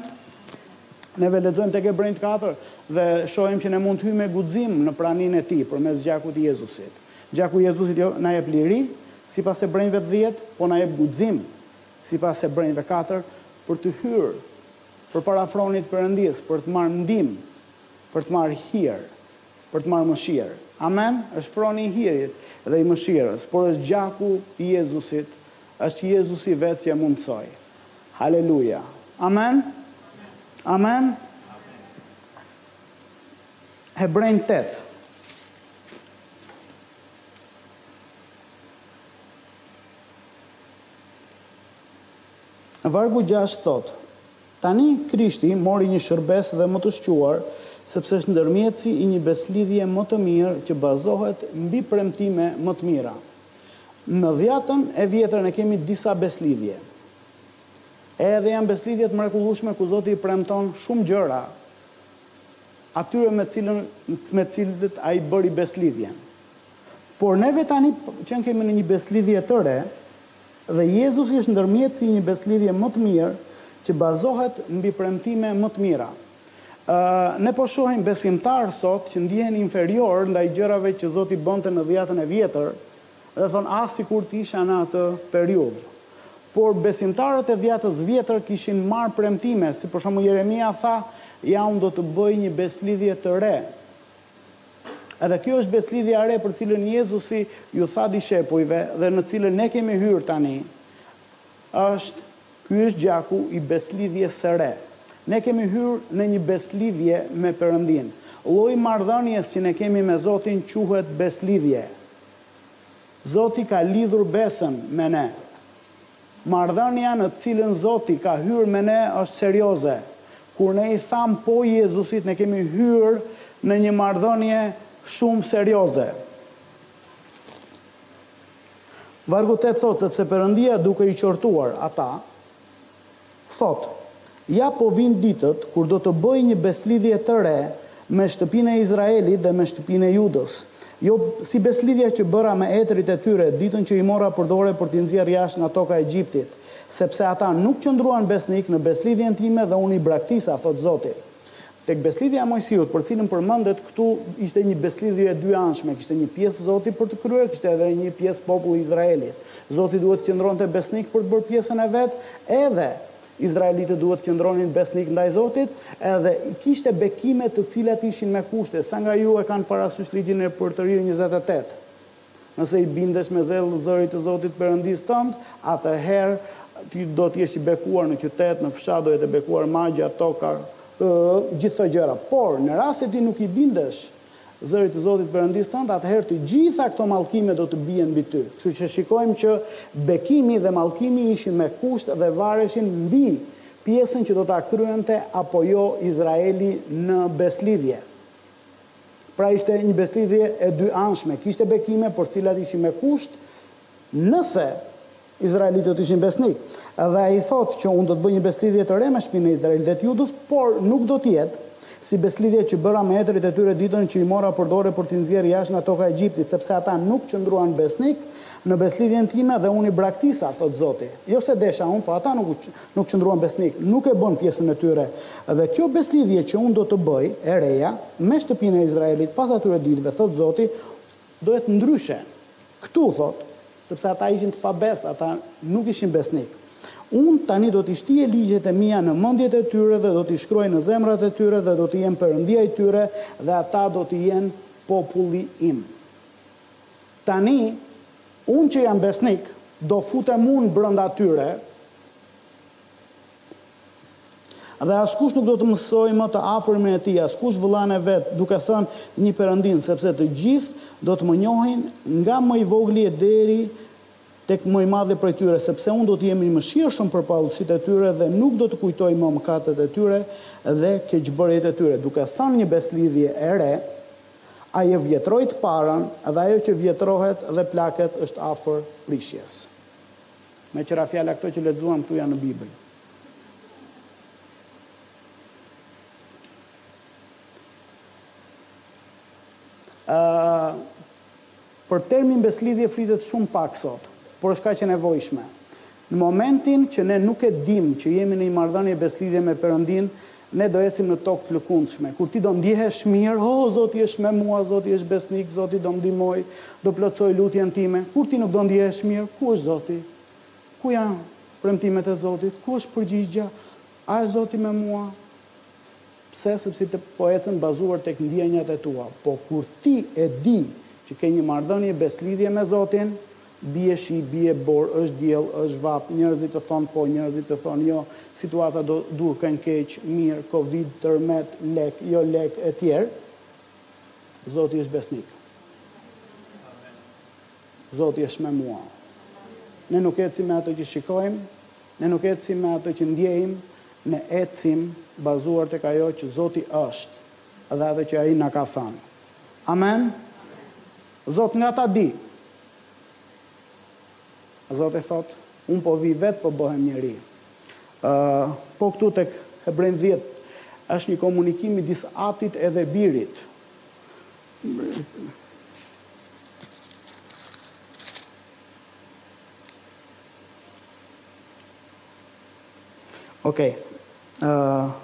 Neve lexojmë tek Hebrenjtë katër dhe shohim që ne mund të hyjmë me guxim në praninë e Tij përmes gjakut të Jezusit. Gjaku i Jezusit jo na jep liri, sipas Hebrenjve dhjetë, po na jep guxim, sipas Hebrenjve katër, për të hyrë përpara fronit të Perëndisë, për të marrë ndihmë, për të marrë hir. Për të marrë mëshirë. Amen? Është froni i hirit dhe i mëshirës, por është gjaku i Jezusit, është Jezusi vetë që e mundësoi. Haleluja! Amen? Amen? Hebrenjtë tetë. Vargu gjashtë thotë, Tani Krishti mori një shërbesë dhe më të shquar, sepse është ndërmjetësi i një besëlidhje më të mirë që bazohet mbi premtime më të mira. Në Dhjatën e Vjetër ne kemi disa besëlidhje. Edhe janë besëlidhje të mrekullueshme ku Zoti i premton shumë gjëra atyre me të cilën me të cilët ai bëri besëlidhjen. Por neve tani qenkemi në një besëlidhje të re, Dhe Jezusi është ndërmjetësi i një besëlidhje më të mirë që bazohet mbi premtime më të mira. Ë, ne po shohim besimtarë sot që ndihen inferiorë ndaj gjërave që Zoti bënte në Dhjatën e Vjetër dhe thonë ah sikur të isha në atë periudhë. Por besimtarët e Dhjatës Vjetër kishin marrë premtime, si për shembull Jeremia tha, ja unë do të bëj një besëlidhje të re. Edhe kjo është besëlidhja e re për cilën Jezusi ju tha dishepujve dhe në cilën ne kemi hyrë tani, është, ky është gjaku i besëlidhjes së re. Ne kemi hyrë në një besëlidhje me Perëndinë. Lloji i marrëdhënies që ne kemi me Zotin quhet besëlidhje. Zoti ka lidhur besën me ne. Marrëdhënia në të cilën Zoti ka hyrë me ne është serioze. Kur ne i thamë po Jezusit ne kemi hyrë në një marrëdhënie shumë serioze. Vargu tetë thotë sepse Perëndia duke i qortuar ata, Thotë, Ja po vijnë ditët kur do të bëj një besëlidhje të re me shtëpinë e Izraelit dhe me shtëpinë e Judës. Jo si besëlidhja që bëra me etërit e tyre ditën që i mora për dore për t'i nxjerrë jashtë nga toka e Egjiptit, sepse ata nuk qëndruan besnikë në besëlidhjen time dhe unë i braktisa, thotë Zoti. Tek besëlidhja e Moisiut, për të cilën përmendet këtu, ishte një besëlidhje e dyanshme, kishte një pjesë Zoti për të kryer, kishte edhe një pjesë populli i Izraelit. Zoti duhet të qëndronte besnik për të bërë pjesën e vet, edhe Izraelitët duhet të qëndronin besnik ndaj Zotit, edhe kishte bekime të cilat ishin me kushte, sa nga ju e kanë parasysh Ligjin e Përtërirë njëzet e tetë. Nëse i bindesh me zell zërit të Zotit Perëndisë tënd, atëherë ti do të jesh i bekuar në qytet, në fshat do jetë e bekuar magja, toka, ëë, gjithë këto gjëra. Por, në rast se ti nuk i bindesh zërit të Zotit Perëndisë tënd, atëherë të gjitha këto mallkime do të bien mbi ty. Kështu që shikojmë që bekimi dhe mallkimi ishin me kusht dhe vareshin mbi pjesën që do ta kryente apo jo Izraeli në besëlidhje. Pra ishte një besëlidhje e dyanshme, kishte bekime por të cilat ishin me kusht nëse izraelitët ishin besnikë. Dhe ai thotë që unë do të bëj një besëlidhje të re me shtëpinë e Izraelit dhe të Judës, por nuk do të jetë si besëlidhja që bëra me etërit e tyre ditën që i mora për dore për t'i nxjerrë jashtë nga toka e Egjiptit, sepse ata nuk qëndruan besnikë në besëlidhjen time dhe unë i braktisa, thotë Zoti. Jo se desha unë, po ata nuk nuk qëndruan besnikë, nuk e bënë pjesën e tyre. Dhe kjo besëlidhje që unë do të bëj, e reja, me shtëpinë e Izraelit pas atyre ditëve, thotë Zoti, do jetë ndryshe. Këtu, thotë, sepse ata ishin të pabesë, ata nuk ishin besnikë. Unë tani do t'i shtie ligjet e mia në mendjet e tyre dhe do t'i shkruaj në zemrat e tyre dhe do të jem Perëndia i tyre dhe ata do të jenë populli im. Tani, unë që jam besnik, do futem unë brenda tyre dhe askush nuk do të mësojë më të afërmin e tij, askush vëllanë e vet, duke thënë, Njih Perëndinë, sepse të gjithë do të më njohin, nga më i vogli e deri tek më i madhi prej tyre, sepse unë do të jem i mëshirshëm për paudhësitë e tyre dhe nuk do të kujtoj më mëkatet e tyre dhe keqbërjet e tyre. Duke thënë një besëlidhje e re, Ai e vjetroi të parën dhe ajo që vjetrohet dhe plaket është afër prishjes. Meqë ra fjala, këto që lexuam këtu janë në Bibël. Ëë Për termin besëlidhje flitet shumë pak sot, por është kaq e nevojshme. Në momentin që ne nuk e dimë që jemi në një marrëdhënie besëlidhje me Perëndinë, ne do ecim në tokë të lëkundshme, kur ti do ndjehesh mirë, oh, Zoti është me mua, Zoti është besnik, Zoti do më ndihmojë, do plotësojë lutjen time. Kur ti nuk do ndjehesh mirë, ku është Zoti? Ku janë premtimet e Zotit? Ku është përgjigja? A është Zoti me mua? Pse? Sepse ti po ecën bazuar tek ndjenjat e tua. Po kur ti e di që ke një marrëdhënie besëlidhje me Zotin, bie shi, bie borë, është diell, është vapë, njerëzit të thonë po, njerëzit të thonë jo, situata do duken keq, mirë, covid, tërmet, lekë, jo lekë etj. Zoti është besnik. Zoti është me mua. Ne nuk ecim me ato që shikojmë, Ne nuk ecim me ato që ndjejmë, ne ecim bazuar tek ajo që Zoti është dhe ato që Ai na ka thënë. Amen? Zot, nga ta di? Zoti thotë, Unë po vij vetë, po bëhem njeri. Ë, po këtu tek Hebrenjtë 10 është një komunikim midis Atit edhe Birit. Ok. Ëh.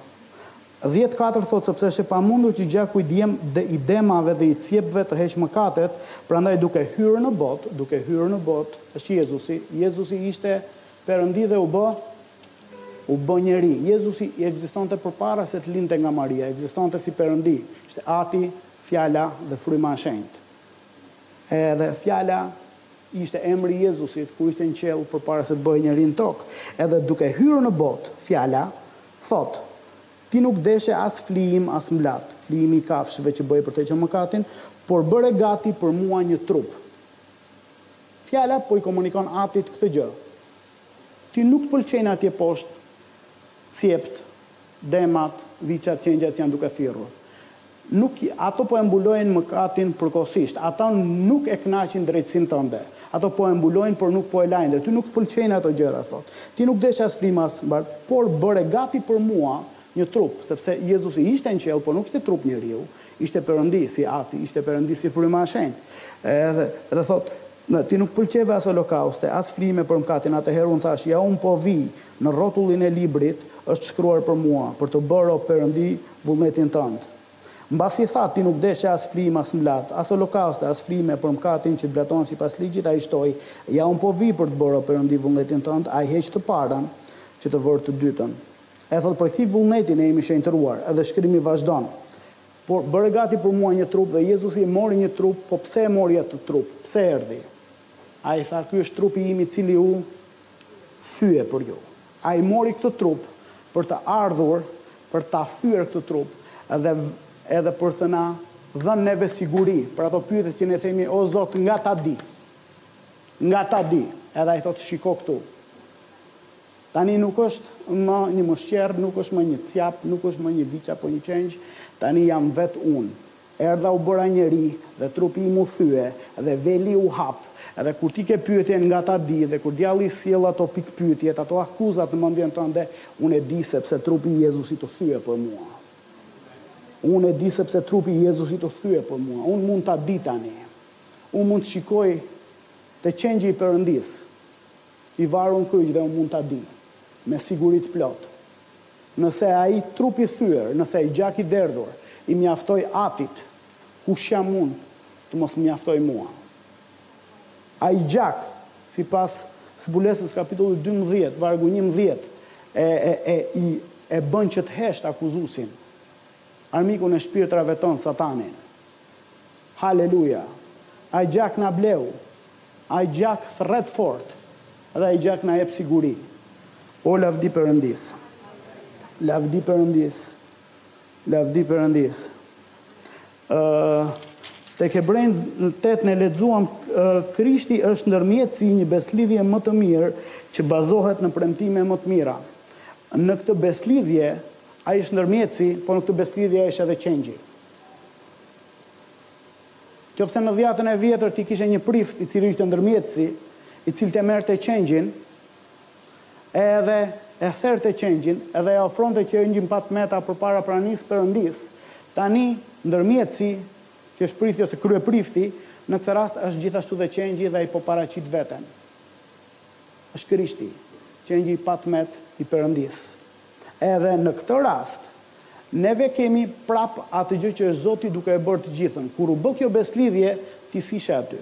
Dhjetë katër thotë sepse është e pamundur që gjaku i dhe i demave dhe i cjepve të heqë mëkatet, prandaj duke hyrë në botë, duke hyrë në botë, është Jezusi, Jezusi ishte Perëndi dhe u bë, u bë njeri. Jezusi ekzistonte përpara se të lindte nga Maria, ekzistonte si Perëndi, ishte Ati, Fjala dhe Fryma e Shenjtë. Edhe Fjala Ishte emri i Jezusit kur ishte në qiell përpara se të bëhej njeri në tokë. Edhe duke hyrë në botë, Fjala, thotë, Ti nuk deshe as flijim as mblatë, flijimi i kafshëve që bëhej për të hequr mëkatin, por bëre gati për Mua një trup. Fjala po i komunikon Atit këtë gjë, Ty nuk të pëlqejnë atje poshtë cjeptë, demat, viçat, qengjat që janë duke therur. Nuk ato po e mbulojnë mëkatin përkohësisht. Ato nuk e kënaqin drejtësinë tënde. Ato po e mbulojnë, por nuk po e lajnë dhe ty nuk të pëlqejnë ato gjëra, thotë. Ti nuk deshe as flijim as mblatë, por bëre gati për mua një trup, sepse Jezusi ishte në qiell, por nuk ishte trup njeriu, ishte Perëndi, si Ati, ishte Perëndi si Fryma e Shenjtë. Edhe, edhe thotë, Ti nuk pëlqeve as holokauste, as flijime për mëkatin, atëherë unë thashë, ja unë po vij, në rrotullin e librit është shkruar për mua, për të bërë o Perëndi vullnetin tënd. Mbasi tha, Ti nuk deshe as flijime, as mblatë, as holokauste, as flijime për mëkatin që blatohen sipas ligjit, ai shtoi, Ja unë po vij për të bërë, o Perëndi, vullnetin tënd, ai heq të parën, që të vërë të dytën. E thotë, Prej këtij vullneti ne jemi shenjtëruar, edhe shkrimi vazhdon, Por bëre gati për mua një trup dhe Jezusi mori një trup, po pse e mori atë trup? Pse erdhi? Ai tha, Ky është trupi im i cili u thye për ju. Ai mori këtë trup për të ardhur për ta thyer këtë trup edhe edhe për të na dhënë neve siguri për ato pyetjet që ne themi o Zot nga ta di. Nga ta di. Edhe ai thotë shiko këtu. Tani nuk është më një mëshqerr, nuk është më një cjap, nuk është më një viç apo një qengj, tani jam vetë unë. Erdha u bëra njeri dhe trupi im u thye dhe veli u hap dhe kur ti ke pyetje nga ta di dhe kur djalli sjell ato pikëpyetjet ato akuzat në mendjen tënde unë e di sepse trupi i Jezusit u thye për mua unë e di sepse trupi i Jezusit u thye për mua unë mund ta di tani unë mund të shikoj te qengji i Perëndisë i varur në kryq dhe unë mund ta di me siguri të plotë Nëse ai trup i thyer, nëse ai gjak i derdhur i mjaftoi Atit, kush jam unë të mos më mjaftojë mua? Ai gjak, sipas Zbulesës kapitulli dymbëdhjetë, vargu njëmbëdhjetë, e, e, e, i, e bën që të heshtë akuzuesin, armikun e shpirtrave tonë, Satanin. Haleluja! Ai gjak na bleu, ai gjak thërret fort dhe ai gjak na jep siguri. O lavdi Perëndisë! Lavdi Perëndisë! Lavdi Perëndisë! Ë Tek Hebrenjtë në tetë ne lexuam Krishti është ndërmjetësi i një besëlidhje më të mirë që bazohet në premtime më të mira. Në këtë besëlidhje ai është ndërmjetësi, po në këtë besëlidhje ai është edhe qengji. Qoftë se në Dhiatën e Vjetër ti kishe një prift i cili ishte ndërmjetësi, i cili të merrte qengjin, edhe e therte qengjin, edhe e ofronte qengjin pa të meta përpara pranisë së Perëndisë, tani ndërmjetësi, që është prifti ose kryeprifti, në këtë rast është gjithashtu dhe qengji dhe ai po paraqit veten. Është Krishti, qengji i patëmetë i Perëndisë. Edhe në këtë rast, neve kemi prapë atë gjë që është Zoti duke e bërë të gjithën. Kur u bë kjo besëlidhje, ti s'ishe aty.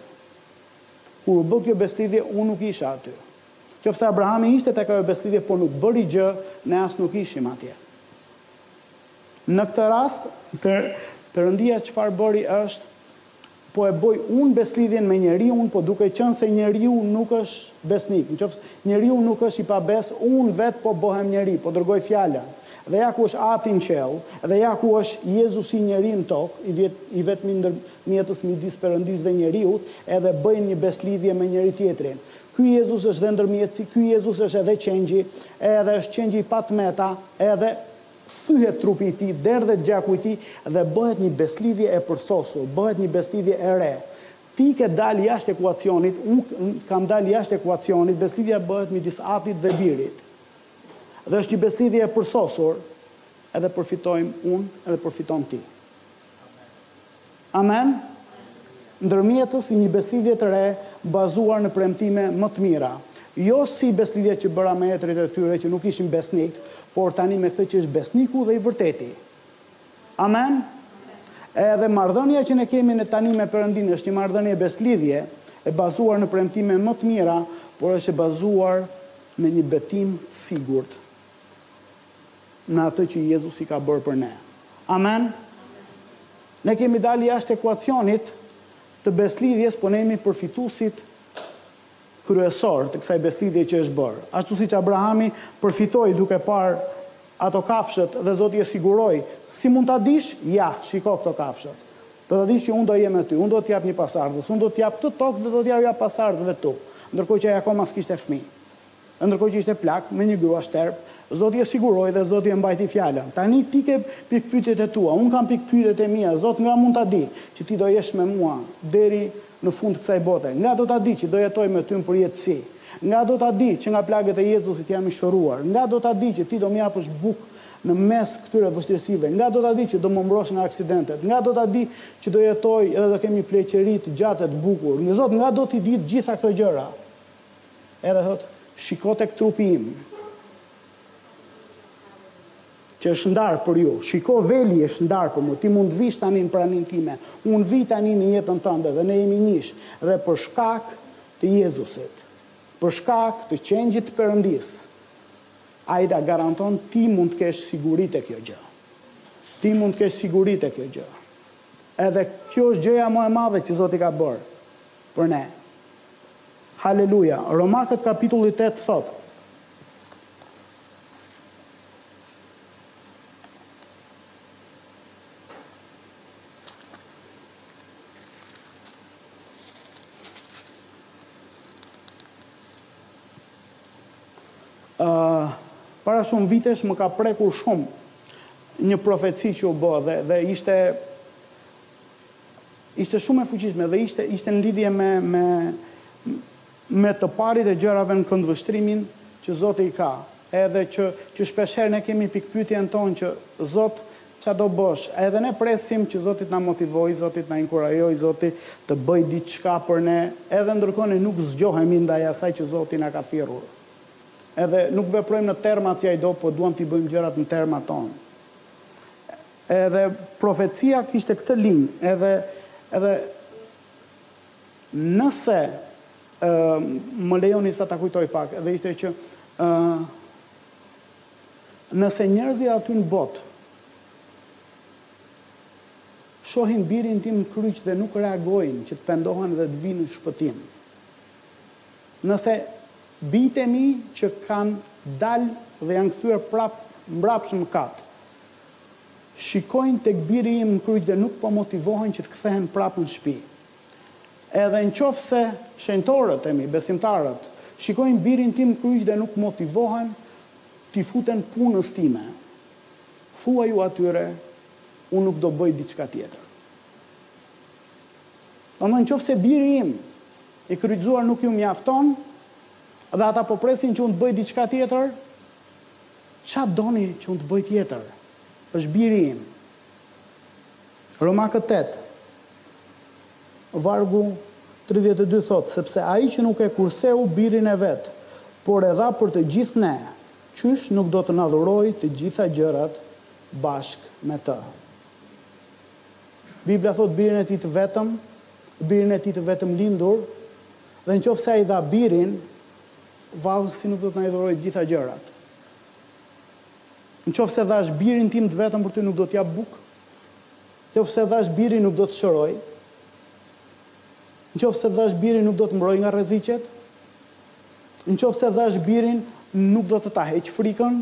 Kur u bë kjo besëlidhje, unë nuk isha aty. Qoftë se Abrahami ishte tek ajo besëlidhje, po nuk bëri gjë, ne as nuk ishim atje. Në këtë rast, Perëndia çfarë bëri është, po e bëj unë beslidhjen me njeriun po duke qënë se njeriu nuk është besnik nëqoftëse njeriu nuk është i pa besë unë vetë po bëhem njeri po dërgoj fjalën dhe ja ku është Ati n'qiell dhe ja ku është Jezusi njeri n'tokë i vetmi ndërmjetës midis Perëndisë dhe njeriut edhe bëjnë një beslidhje me njëri-tjetrin ky Jezus është dhe ndërmjetësi ky Jezus është edhe qengji edhe është qengji pa t'meta edhe thyhet trupi i tij, derdhet gjaku i tij dhe bëhet një beslidhje e përsosur, bëhet një beslidhje e re. Ti ke dalë jashtë ekuacionit, unë kam dalë jashtë ekuacionit, beslidhja bëhet midis Atit dhe Birit. Dhe është një beslidhje e përsosur, edhe përfitoj unë, edhe përfiton ti. Amen! Ndërmjetës i një beslidhje të re bazuar në premtime më të mira. Jo si beslidhja që bëra me etërit e tyre që nuk ishin besnikë, por tani me këtë që është besniku dhe i vërteti. Amen! Edhe marrëdhënia që ne kemi tani me Perëndinë është një marrëdhënie beslidhje, e bazuar në premtime më të mira, por është e bazuar në një betim të sigurt. në atë që Jezusi ka bërë për ne. Amen? Ne kemi dalë jashtë ekuacionit të beslidhjes, po ne jemi përfituesit kryesorë të kësaj beslidhje që është bërë. Ashtu siç Abrahami përfitoi duke parë ato kafshët dhe Zoti e siguroi, si mund ta dish? Ja, shiko këto kafshët. Do ta dish që unë do jem me ty, unë do të jap një pasardhës, unë do të jap këtë tokë dhe do t'jua jap pasardhësve tu, ndërkohë që ai akoma s'kishte fëmijë. E ndërkohë që ishte plak, me një grua shterpë, Zoti e siguroi dhe Zoti e mbajti fjalën. Tani ti ke pikëpyetjet e tua, unë kam pikëpyetjet e mia, Zot nga mund ta di, që ti do jesh me mua deri në fund të kësaj bote? Nga do ta di që do jetoj me ty në përjetësi? Nga do ta di që nga plagët e Jezusit jam i shëruar? Nga do ta di që ti do më japësh bukë në mes këtyre vështirësive? Nga do ta di që do më mbrosh nga aksidentet? Nga do ta di që do jetoj dhe do kemi pleqëri të gjatë e të bukur? Zot, nga do t'i di të gjitha këto gjëra? Edhe thotë, Shiko tek trupi im, që është ndarë për ju. Shiko, veli është ndarë për mua. Ti mund të vish tani në praninë time. Unë vij tani në jetën tënde dhe ne jemi njësh. Dhe për shkak të Jezusit, për shkak të qengjit të Perëndisë, Ai ta garanton ti mund të kesh siguri te kjo gjë. Ti mund të kesh siguri te kjo gjë. Edhe kjo është gjëja më e madhe që Zoti ka bërë për ne. Haleluja! Romakët kapitulli tetë thotë, Para shumë vitesh më ka prekur shumë një profeci që u bë dhe, dhe ishte Ishte shumë e fuqishme dhe ishte ishte në lidhje me me me të parit e gjërave në këndvështrimin që Zoti i ka edhe që që shpesh herë ne kemi pikëpyetjen tonë që Zot ça do bësh edhe ne presim që Zoti të na motivojë Zoti të na inkurajojë Zoti të bëjë diçka për ne edhe ndërkohë ne nuk zgjohemi ndaj asaj që Zoti na ka thirrur edhe nuk veprojmë në termat që ai i do po duam t'i bëjmë gjërat në termat tonë Edhe profecia kishte këtë linjë, edhe, edhe nëse, ë, më lejoni sa ta kujtoj pak, dhe ishte që, ë, nëse njerëzit aty në botë shohin Birin tim në kryq dhe nuk reagojnë që të pendohen dhe të vijnë në shpëtim, nëse bijtë e mi që kanë dalë dhe janë kthyer prapë mbrapsht në mëkat, Shikojnë tek biri im në kryq dhe nuk po motivohen që të kthehen prapë në shpi. Edhe në qoftë se shenjtorët e mi, besimtarët, shikojnë birin tim në kryq dhe nuk motivohen t'i futen punës time, thuaju atyre, unë nuk do bëj diçka tjetër. Domethënë, në qoftë se biri im i kryqëzuar nuk ju mjafton dhe ata po presin që unë të bëj diçka tjetër, Ça doni që unë të bëj tjetër? Është biri im. Romakët tetë, vargu tridhjetë e dy thotë, Sepse ai që nuk e kurseu birin e vet, por e dha për të gjithë ne, qysh nuk do të na dhurojë të gjitha gjërat bashkë me të? Bibla thotë birin e tij të vetëm, birin e tij të vetëmlindur, dhe në qoftë se ai dha birin, Vallë si nuk do të na i dhurojë të gjitha gjërat. Në qoftë se dhashë birin tim të vetëm për ty nuk do të jap bukë? Në qoftë se dhashë birin nuk do të shëroj? Në qoftë se dhashë birin nuk do të mbroj nga rreziqet? Në qoftë se dhashë birin nuk do të ta heq frikën?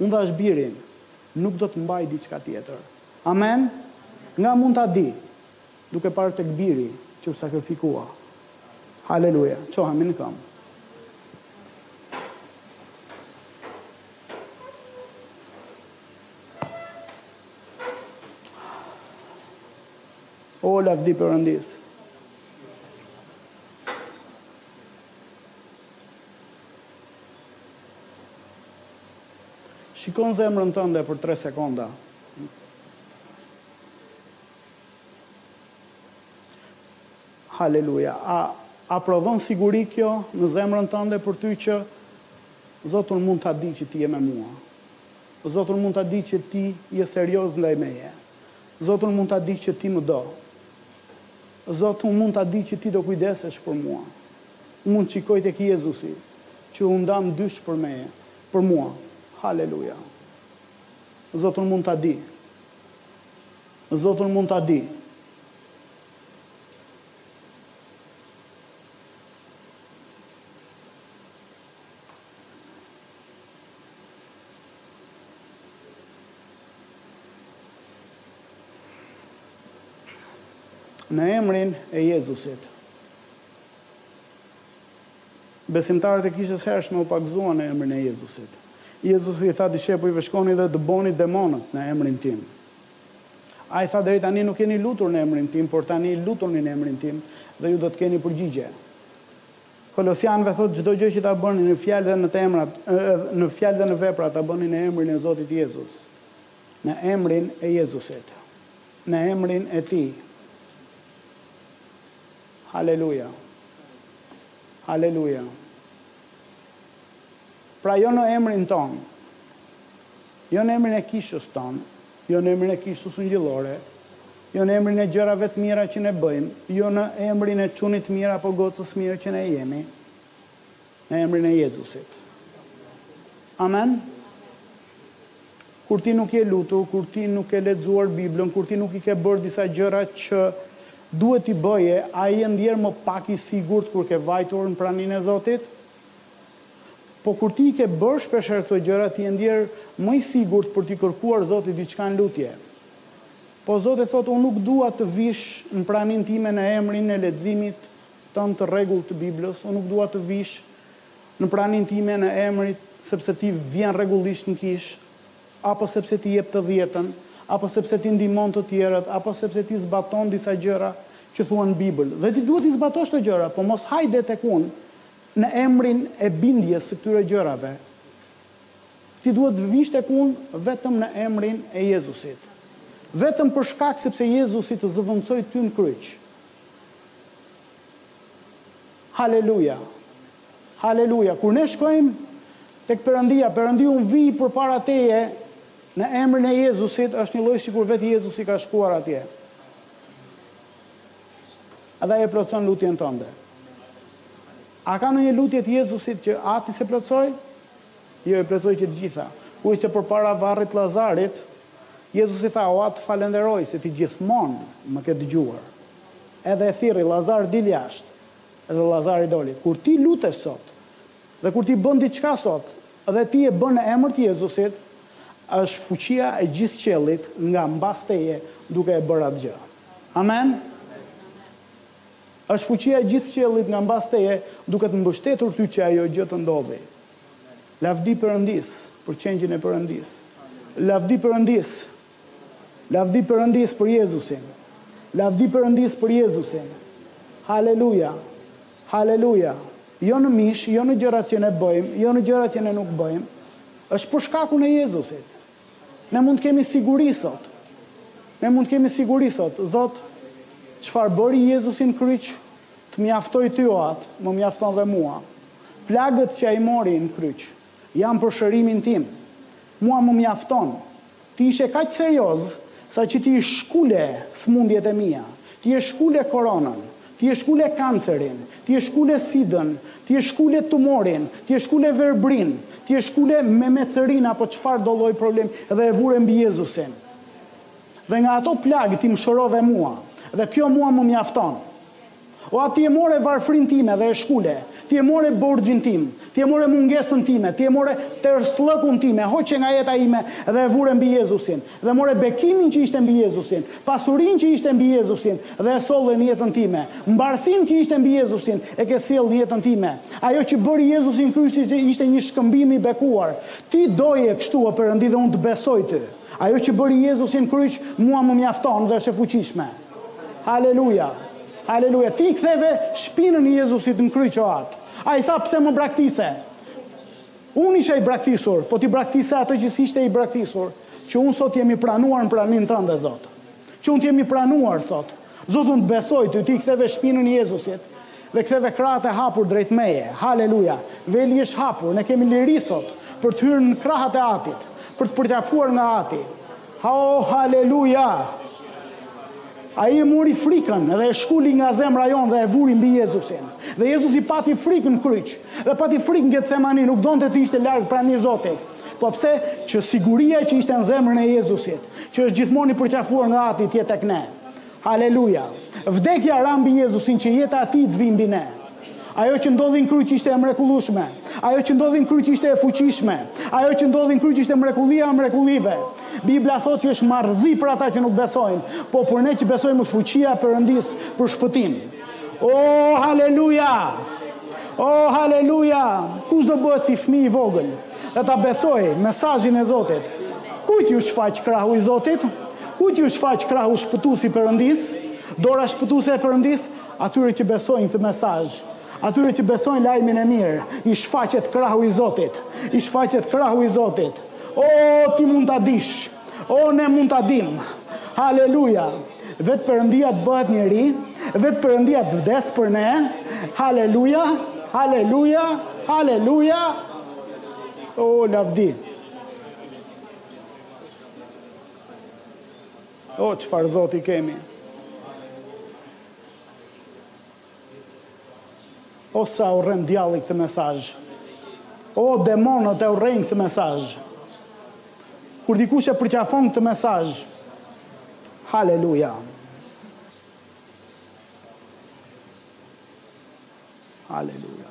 Unë dhashë birin nuk do të mbaj diçka tjetër. Amen? Nga mund ta di? Duke parë tek Biri që u sakrifikua. Haleluja! Çohemi në këmbë. O lavdi Perëndisë. Shikon zemrën tënde për 3 sekonda. Haleluja! A a prodhon siguri kjo në zemrën tënde për ty që Zot unë mund ta di që ti je me mua. Zot unë mund ta di që ti je serioz ndaj meje. Zot unë mund ta di që ti më do. Zot unë mund ta di që ti do kujdesesh për mua. Unë mund të shikoj tek Jezusi që u nda në dysh për meje, për mua. Haleluja! Zot unë mund ta di. Zot unë mund ta di. Në emrin e Jezusit. Besimtarët e kishës hershme u pagëzuan në emrin e Jezusit. Jezusi i tha dishepujve shkoni dhe dëboni demonët në emrin tim. Ai tha deri tani nuk jeni lutur në emrin tim, por tani lutuni në emrin tim dhe ju do të keni përgjigje. Kolosianëve thotë çdo gjë që ta bëni në fjalë dhe në të emrat, në fjalë dhe në vepra ta bëni në emrin e Zotit Jezus. Në emrin e Jezusit. Në emrin e tij. Haleluja. Haleluja. Pra jo në emrin tonë. Jo në emrin e kishës tonë, jo në emrin e kishës ungjillore, jo në emrin e gjërave të mira që ne bëjmë, jo në emrin e çunit të mirë apo gocës mirë që ne jemi, në emrin e Jezusit. Amen? Kur ti nuk je lutur, kur ti nuk ke lexuar Biblën, kur ti nuk i ke bërë disa gjëra që duhet t'i bëje, a je ndjerë më pak i sigurt kur ke vajtur në praninë e Zotit? Po kur ti i ke bërë shpesh herë këto gjëra ti je ndjerë më i sigurt për t'i kërkuar Zotit diçka në lutje. Po Zoti thotë unë nuk dua të vish në praninë time në emrin e leximit tënd të rregullt të Biblës, unë nuk dua të vish në praninë time në emrit sepse ti vjen rregullisht në kishë, apo sepse ti jep të dhjetën, apo sepse ti ndihmon të tjerët, apo sepse ti zbaton disa gjëra që thuan në Bibël. Dhe ti duhet t'i zbatosh këto gjëra, po mos hajde tek unë Në emrin e bindjes së këtyre gjërave, ti duhet të vish tek unë vetëm në emrin e Jezusit. Vetëm për shkak sepse Jezusi të zëvendësoi ty në kryq. Haleluja! Haleluja! Kur ne shkojmë tek Perëndia, Perëndi unë vij përpara teje në emrin e Jezusit, është njëlloj sikur vetë Jezusi ka shkuar atje. Edhe ai e plotëson lutjen tënde. A ka ndonjë lutje të Jezusit që ati s'e plotësoi? Jo, i plotësoi që të gjitha. Kur ishte përpara varrit të Llazarit, Jezusi tha, O Atë, falënderoj se ti gjithmonë më ke dëgjuar. Edhe e thirri, Llazar, dil jashtë! Edhe Llazari doli. Kur ti lutesh sot, Dhe kur ti bën diçka sot dhe ti e bën në emër të Jezusit, është fuqia e gjithë qiellit nga mbas teje duke e bërë atë gjë. Amen? Është fuqia e gjithë qiellit nga mbas teje duke të mbështetur ty që ajo gjë të ndodhë. Lavdi Perëndisë për qengjin e Perëndisë. Lavdi Perëndisë. Lavdi Perëndisë për Jezusin. Lavdi Perëndisë për Jezusin. Haleluja. Haleluja! Jo në mish, jo në gjërat që ne bëjmë, jo në gjërat që ne nuk bëjmë. Është për shkakun e Jezusit. Ne mund të kemi siguri sot. Ne mund të kemi siguri sot, Zot, çfarë bëri Jezusi në kryq, të mjaftoi ty o Atë, më mjafton dhe mua. Plagët që ai mori në kryq janë për shërimin tim. Mua më mjafton. Ti ishe kaq serioz saqë ti shkule sëmundjet e mia, ti e shkule koronën, ti e shkule kancerin, ti e shkule sidën, ti e shkule tumorin, ti e shkule verbërinë, ti e shkule memecërinë apo çfarëdo lloj problemi dhe e vure mbi Jezusin. Dhe nga ato plagë ti më shërove mua dhe kjo mua më mjafton. O Atë ti e more varfërinë time dhe e shkule, ti e more borxhin tim, ti e more mungesën time, ti e more tersllëkun tim, e hoqe nga jeta ime dhe e vure mbi Jezusin, dhe more bekimin që ishte mbi Jezusin, pasurinë që ishte mbi Jezusin dhe e solle në jetën time, mbarësinë që ishte mbi Jezusin e ke sjellë në jetën time. Ajo që bëri Jezusi në kryq ishte një shkëmbim i bekuar. Ti doje kështu o Perëndi dhe unë të besoj ty. Ajo që bëri Jezusi në kryq mua më mjafton dhe është e fuqishme. Haleluja! Haleluja! Ti i ktheve shpinën Jezusit në kryq o Atë. Ai tha pse më braktise? Unë isha i braktisur, po ti braktise atë që s'ishte i braktisur, që unë sot të jem i pranuar në praninë tënde, Zot. Që unë të jem i pranuar sot. Zot unë të besoj ty, ti i ktheve shpinën i Jezusit. Dhe ktheve krahët e hapur drejt meje. Haleluja! Veli është hapur. Ne kemi liri sot për të hyrë në krahët e Atit, për t'u përqafuar nga Ati. Oh, haleluja! Ai e mori frikën dhe e shkuli nga zemra jonë dhe e vuri mbi Jezusin. Dhe Jezusi pati frikë në kryq, dhe pati frikë në Getsemani, nuk donte të ishte larg prej Zotit. Po pse? Që siguria që ishte në zemrën e Jezusit, që është gjithmonë i përqafuar nga Ati, të jetë tek ne. Haleluja! Vdekja ra mbi Jezusin që jeta e Tij të vijë mbi ne. Ajo që ndodhi në kryq ishte e mrekullueshme. Ajo që ndodhi në kryq ishte e fuqishme. Ajo që ndodhi në kryq ishte mrekullia e mrekullive. Bibla thotë që është marrëzi për ata që nuk besojnë, po për ne që besojmë është fuqia e Perëndisë për shpëtim. O, haleluja! O, haleluja! Kush do bëhet si fëmijë i vogël? Dhe ta besojë mesazhin e Zotit. Kujt iu shfaq krahu i Zotit? Kujt iu shfaq krahu shpëtues i Perëndisë? Dora shpëtuese e Perëndisë? Atyre që besojnë këtë mesazh, atyre që besojnë lajmin e mirë, i shfaqet krahu i Zotit. I shfaqet krahu i Zotit. Oo, ti mund ta dish. Oh ne mund ta dimë. Haleluja. Vetë Perëndia të bëhet njeri, vetë Perëndia të vdesë për ne. Haleluja. Haleluja. Haleluja. Oh lavdi. Oh çfarë Zoti kemi. Oh sa e urren djalli këtë mesazh. Oh demonët e urrejnë këtë mesazh. Kur dikush e përqafon këtë mesazh. Haleluja. Haleluja.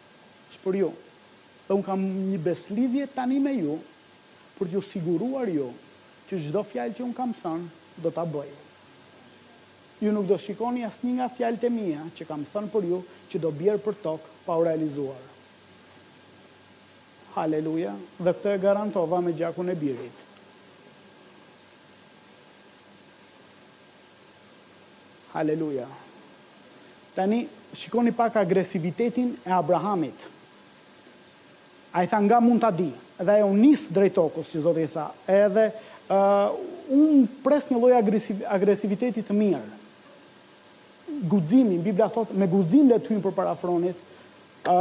Është për ju. Dhe unë kam një besëlidhje tani me ju për t'ju siguruar ju që çdo fjalë që unë kam thënë do ta bëj. Ju nuk do shikoni asnjë nga fjalët e mia që kam thënë për ju që do bjerë përtokë pa u realizuar. Haleluja, dhe këtë e garantova me gjakun e Birit. Haleluja! Tani, shikoni pak agresivitetin e Abrahamit. Ai tha, Nga mund ta di? Dhe ai u nis drejt tokës, që Zoti i tha. Edhe, ë, unë pres një lloj agresiv, agresiviteti të mirë. Guximi, Bibla thotë, me guxim le të hyjmë përpara fronit, ë,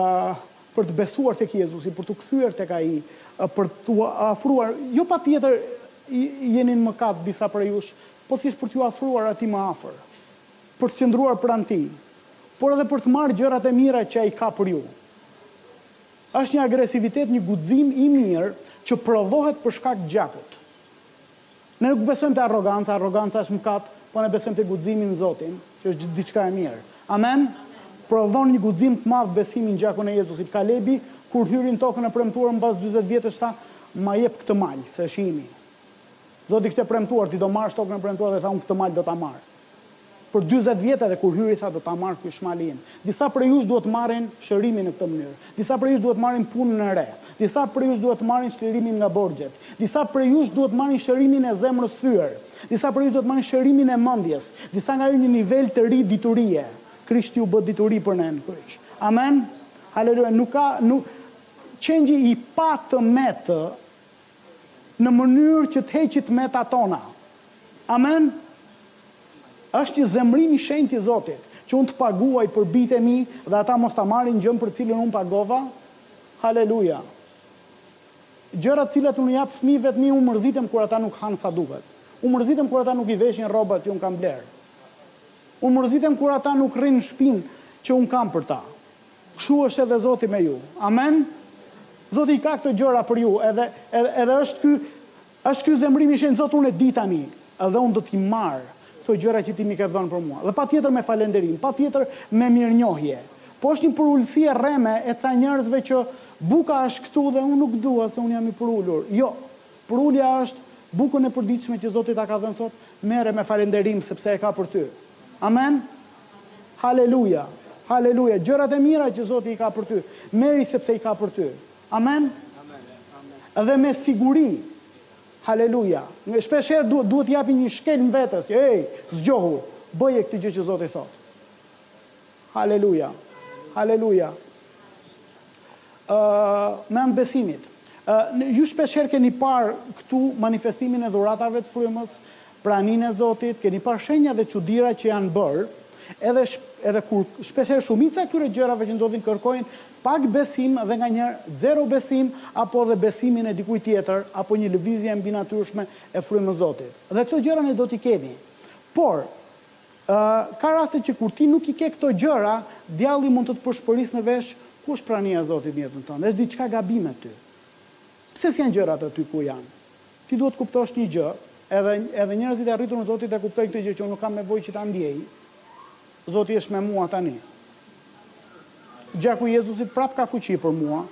për të besuar tek Jezusi, për t'u kthyer tek Ai, ë, për t'u afruar. Jo patjetër, i, jeni në mëkat disa prej jush, po thjesht për t'iu afruar atij më afër, për të qëndruar pranë tij, por edhe për të marrë gjërat e mira që ai ka për ju. Është një agresivitet, një guxim i mirë që provohet për shkak të gjakut. Ne nuk besojmë te arroganca, arroganca është mëkat, po ne besojmë te guximi në Zotin, që është diçka e mirë. Amen? Provon një guxim të madh besimi në gjakun e Jezusit. Kalebi, kur hyri në Tokën e Premtuar mbas dyzet vjetësh tha, Ma jep këtë mal, se është i imi. Zoti kishte premtuar, ti do marrësh tokën e premtuar dhe tha unë këtë mal do ta marr. Për dyzet vjet edhe kur hyri tha do ta marr ky është mali im. Disa prej jush duhet të marrin shërimin në këtë mënyrë. Disa prej jush duhet të marrin punën e re. Disa prej jush duhet të marrin çlirimin nga borxhet. Disa prej jush duhet të marrin shërimin e zemrës thyer. Disa prej jush duhet të marrin shërimin e mendjes. Disa nga ju një nivel të ri diturie. Krishti u bë dituri për ne në kryq. Amen. Haleluja. Nuk ka nuk, qengji i patëmetë. në mënyrë që të heqi të metat tona. Amen. Është një zemërim i shenjtë i Zotit, që unë të paguaj për bijtë e mi dhe ata mos ta marrin gjënë për të cilën unë pagova? Haleluja! Gjërat të cilat unë i jap fëmijëve të mi, unë mërzitem kur ata nuk hanë sa duhet. Unë mërzitem kur ata nuk i veshin rrobat që unë kam blerë. Unë mërzitem kur ata nuk rrinë në shpinë që unë kam për ta. Kështu është edhe Zoti me ju. Amen? Zoti i ka këto gjëra për ju, edhe, edhe, edhe është ky, është ky zemërimi i shenjtë, Zot, unë e di tani, edhe unë do t'i marr këto gjëra që ti m'i ke dhënë për mua. Dhe patjetër me falenderim, patjetër me mirënjohje. Po është një përulësi e rreme e ca njerëzve që buka është këtu dhe unë nuk dua se unë jam i përulur. Jo. Përulja është bukën e përditshme që Zoti ta ka dhënë sot, merre me falenderim sepse e ka për ty. Amen? Haleluja! Haleluja! Gjërat e mira që Zoti i ka për ty, merri sepse i ka për ty. Amen? Dhe me siguri. Haleluja! Shpesh herë duhet duhet t'i japim një shkelm vetes, ej, zgjohu, bëje këtë gjë që Zoti thotë. Haleluja! Haleluja! me anë të besimit. Ju shpeshherë keni parë këtu manifestimin e dhuratave të frymës, praninë e Zotit, keni parë shenja dhe çudira që janë bërë, edhe edhe kur shpeshherë shumica e këtyre gjërave që ndodhin kërkojnë pak besim dhe nganjëherë zero besim apo edhe besimin e dikujt tjetër apo një lëvizje e mbinatyrshme e frymës Zotit. Dhe këto gjëra ne do t'i kemi. Por. Ka raste që kur ti nuk i ke këto gjëra, djalli mund të të pëshpërisë në vesh, ku është prania e Zotit në jetën tënde? Është diçka gabim me ty. Pse s'janë gjërat aty ku janë? Ti duhet të kuptosh një gjë, edhe edhe njerëzit e rritur në Zotin e kuptojnë këtë gjë që unë nuk kam nevojë që ta ndjej. Zoti është me mua tani. Gjaku i Jezusit prapë ka fuqi për mua.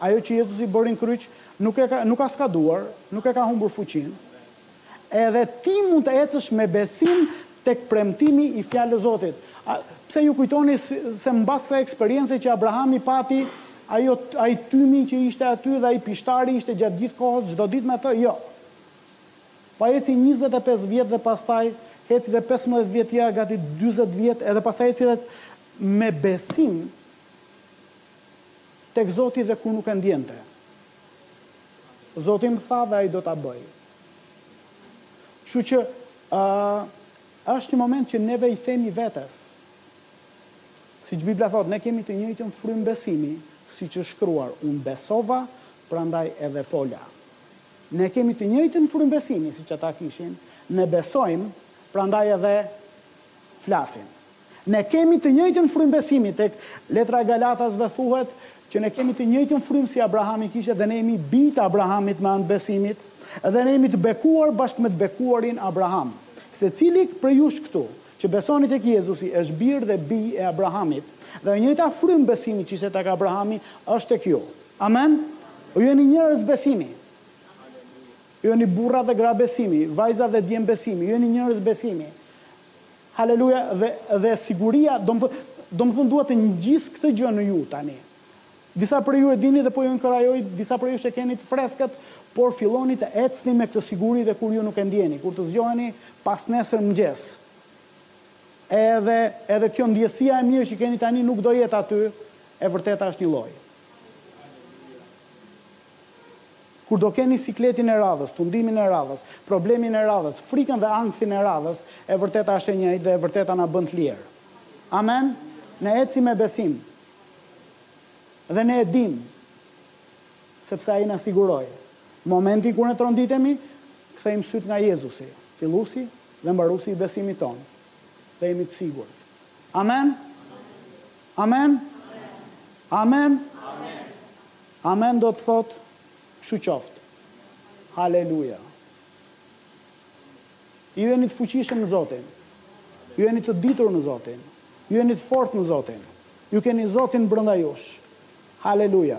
Ajo që Jezusi bëri në kryq nuk e ka nuk ka skaduar, nuk e ka humbur fuqinë. Edhe ti mund të ecësh me besim tek premtimi i Fjalës së Zotit. Pse ju kujtoni se mbas asaj eksperience që Abrahami pati, ajo, ai tymi që ishte aty dhe ai pishtari ishte gjatë gjithë kohës çdo ditë me atë? Jo. Po eci njëzet e pesë vjet dhe pastaj eci dhe pesëmbëdhjetë vjet të tjera gati dyzet vjet edhe pastaj eci dhe me besim tek Zoti dhe kur nuk e ndjente. Zoti më tha dhe ai do ta bëjë. Kështu që ë është një moment që neve i themi vetes, siç Bibla thotë, ne kemi të njëjtën frymë besimi, siç është shkruar, unë besova, prandaj edhe fola. Ne kemi të njëjtën frymë besimi siç ata kishin, ne besojmë, prandaj edhe flasim. Ne kemi të njëjtën frymë besimi, tek Letra e Galatasve thuhet që ne kemi të njëjtën frymë si Abrahami kishte dhe ne jemi bij të Abrahamit me anë të besimit, dhe ne jemi të bekuar bashkë me të bekuarin Abraham. Secili prej jush këtu, që besoni tek Jezusi, është bir dhe bijë e Abrahamit, dhe e njëjta frymë besimi që ishte tek Abrahami, është tek ju. Amen? Ju jeni njerëz besimi. Ju jeni burra dhe gra besimi, vajza dhe djem besimi, ju jeni njerëz besimi. Haleluja dhe dhe siguria domethënë domethënë dua të ngjis këtë gjë në ju tani. Disa prej ju e dini dhe po ju inkurajoj disa prej jush që keni të freskët por filloni të ecni me këtë siguri dhe kur ju nuk e ndjeni kur të zgjoheni pasnesër mëngjes edhe edhe kjo ndjesia e mirë që keni tani nuk do jetë aty e vërteta është njëlloj. Kur do keni sikletin e radhës, tundimin e radhës, problemin e radhës, frikën dhe ankthin e radhës, e vërteta është e njëjtë dhe e vërteta na bën të lirë. Amen? Ne ecim me besim. Dhe ne e dimë. Sepse Ai na siguroi. Momentin kur ne tronditemi, kthejmë sytë nga Jezusi, Filluesi dhe Mbaruesi i besimit tonë, dhe jemi të sigurt. Amen? Amen? Amen? Amen do të thotë, Kështu qoftë. Haleluja! Ju jeni të fuqishëm në Zotin. Ju jeni të ditur në Zotin. Ju jeni të fortë në Zotin. Ju keni Zotin brenda jush. Haleluja!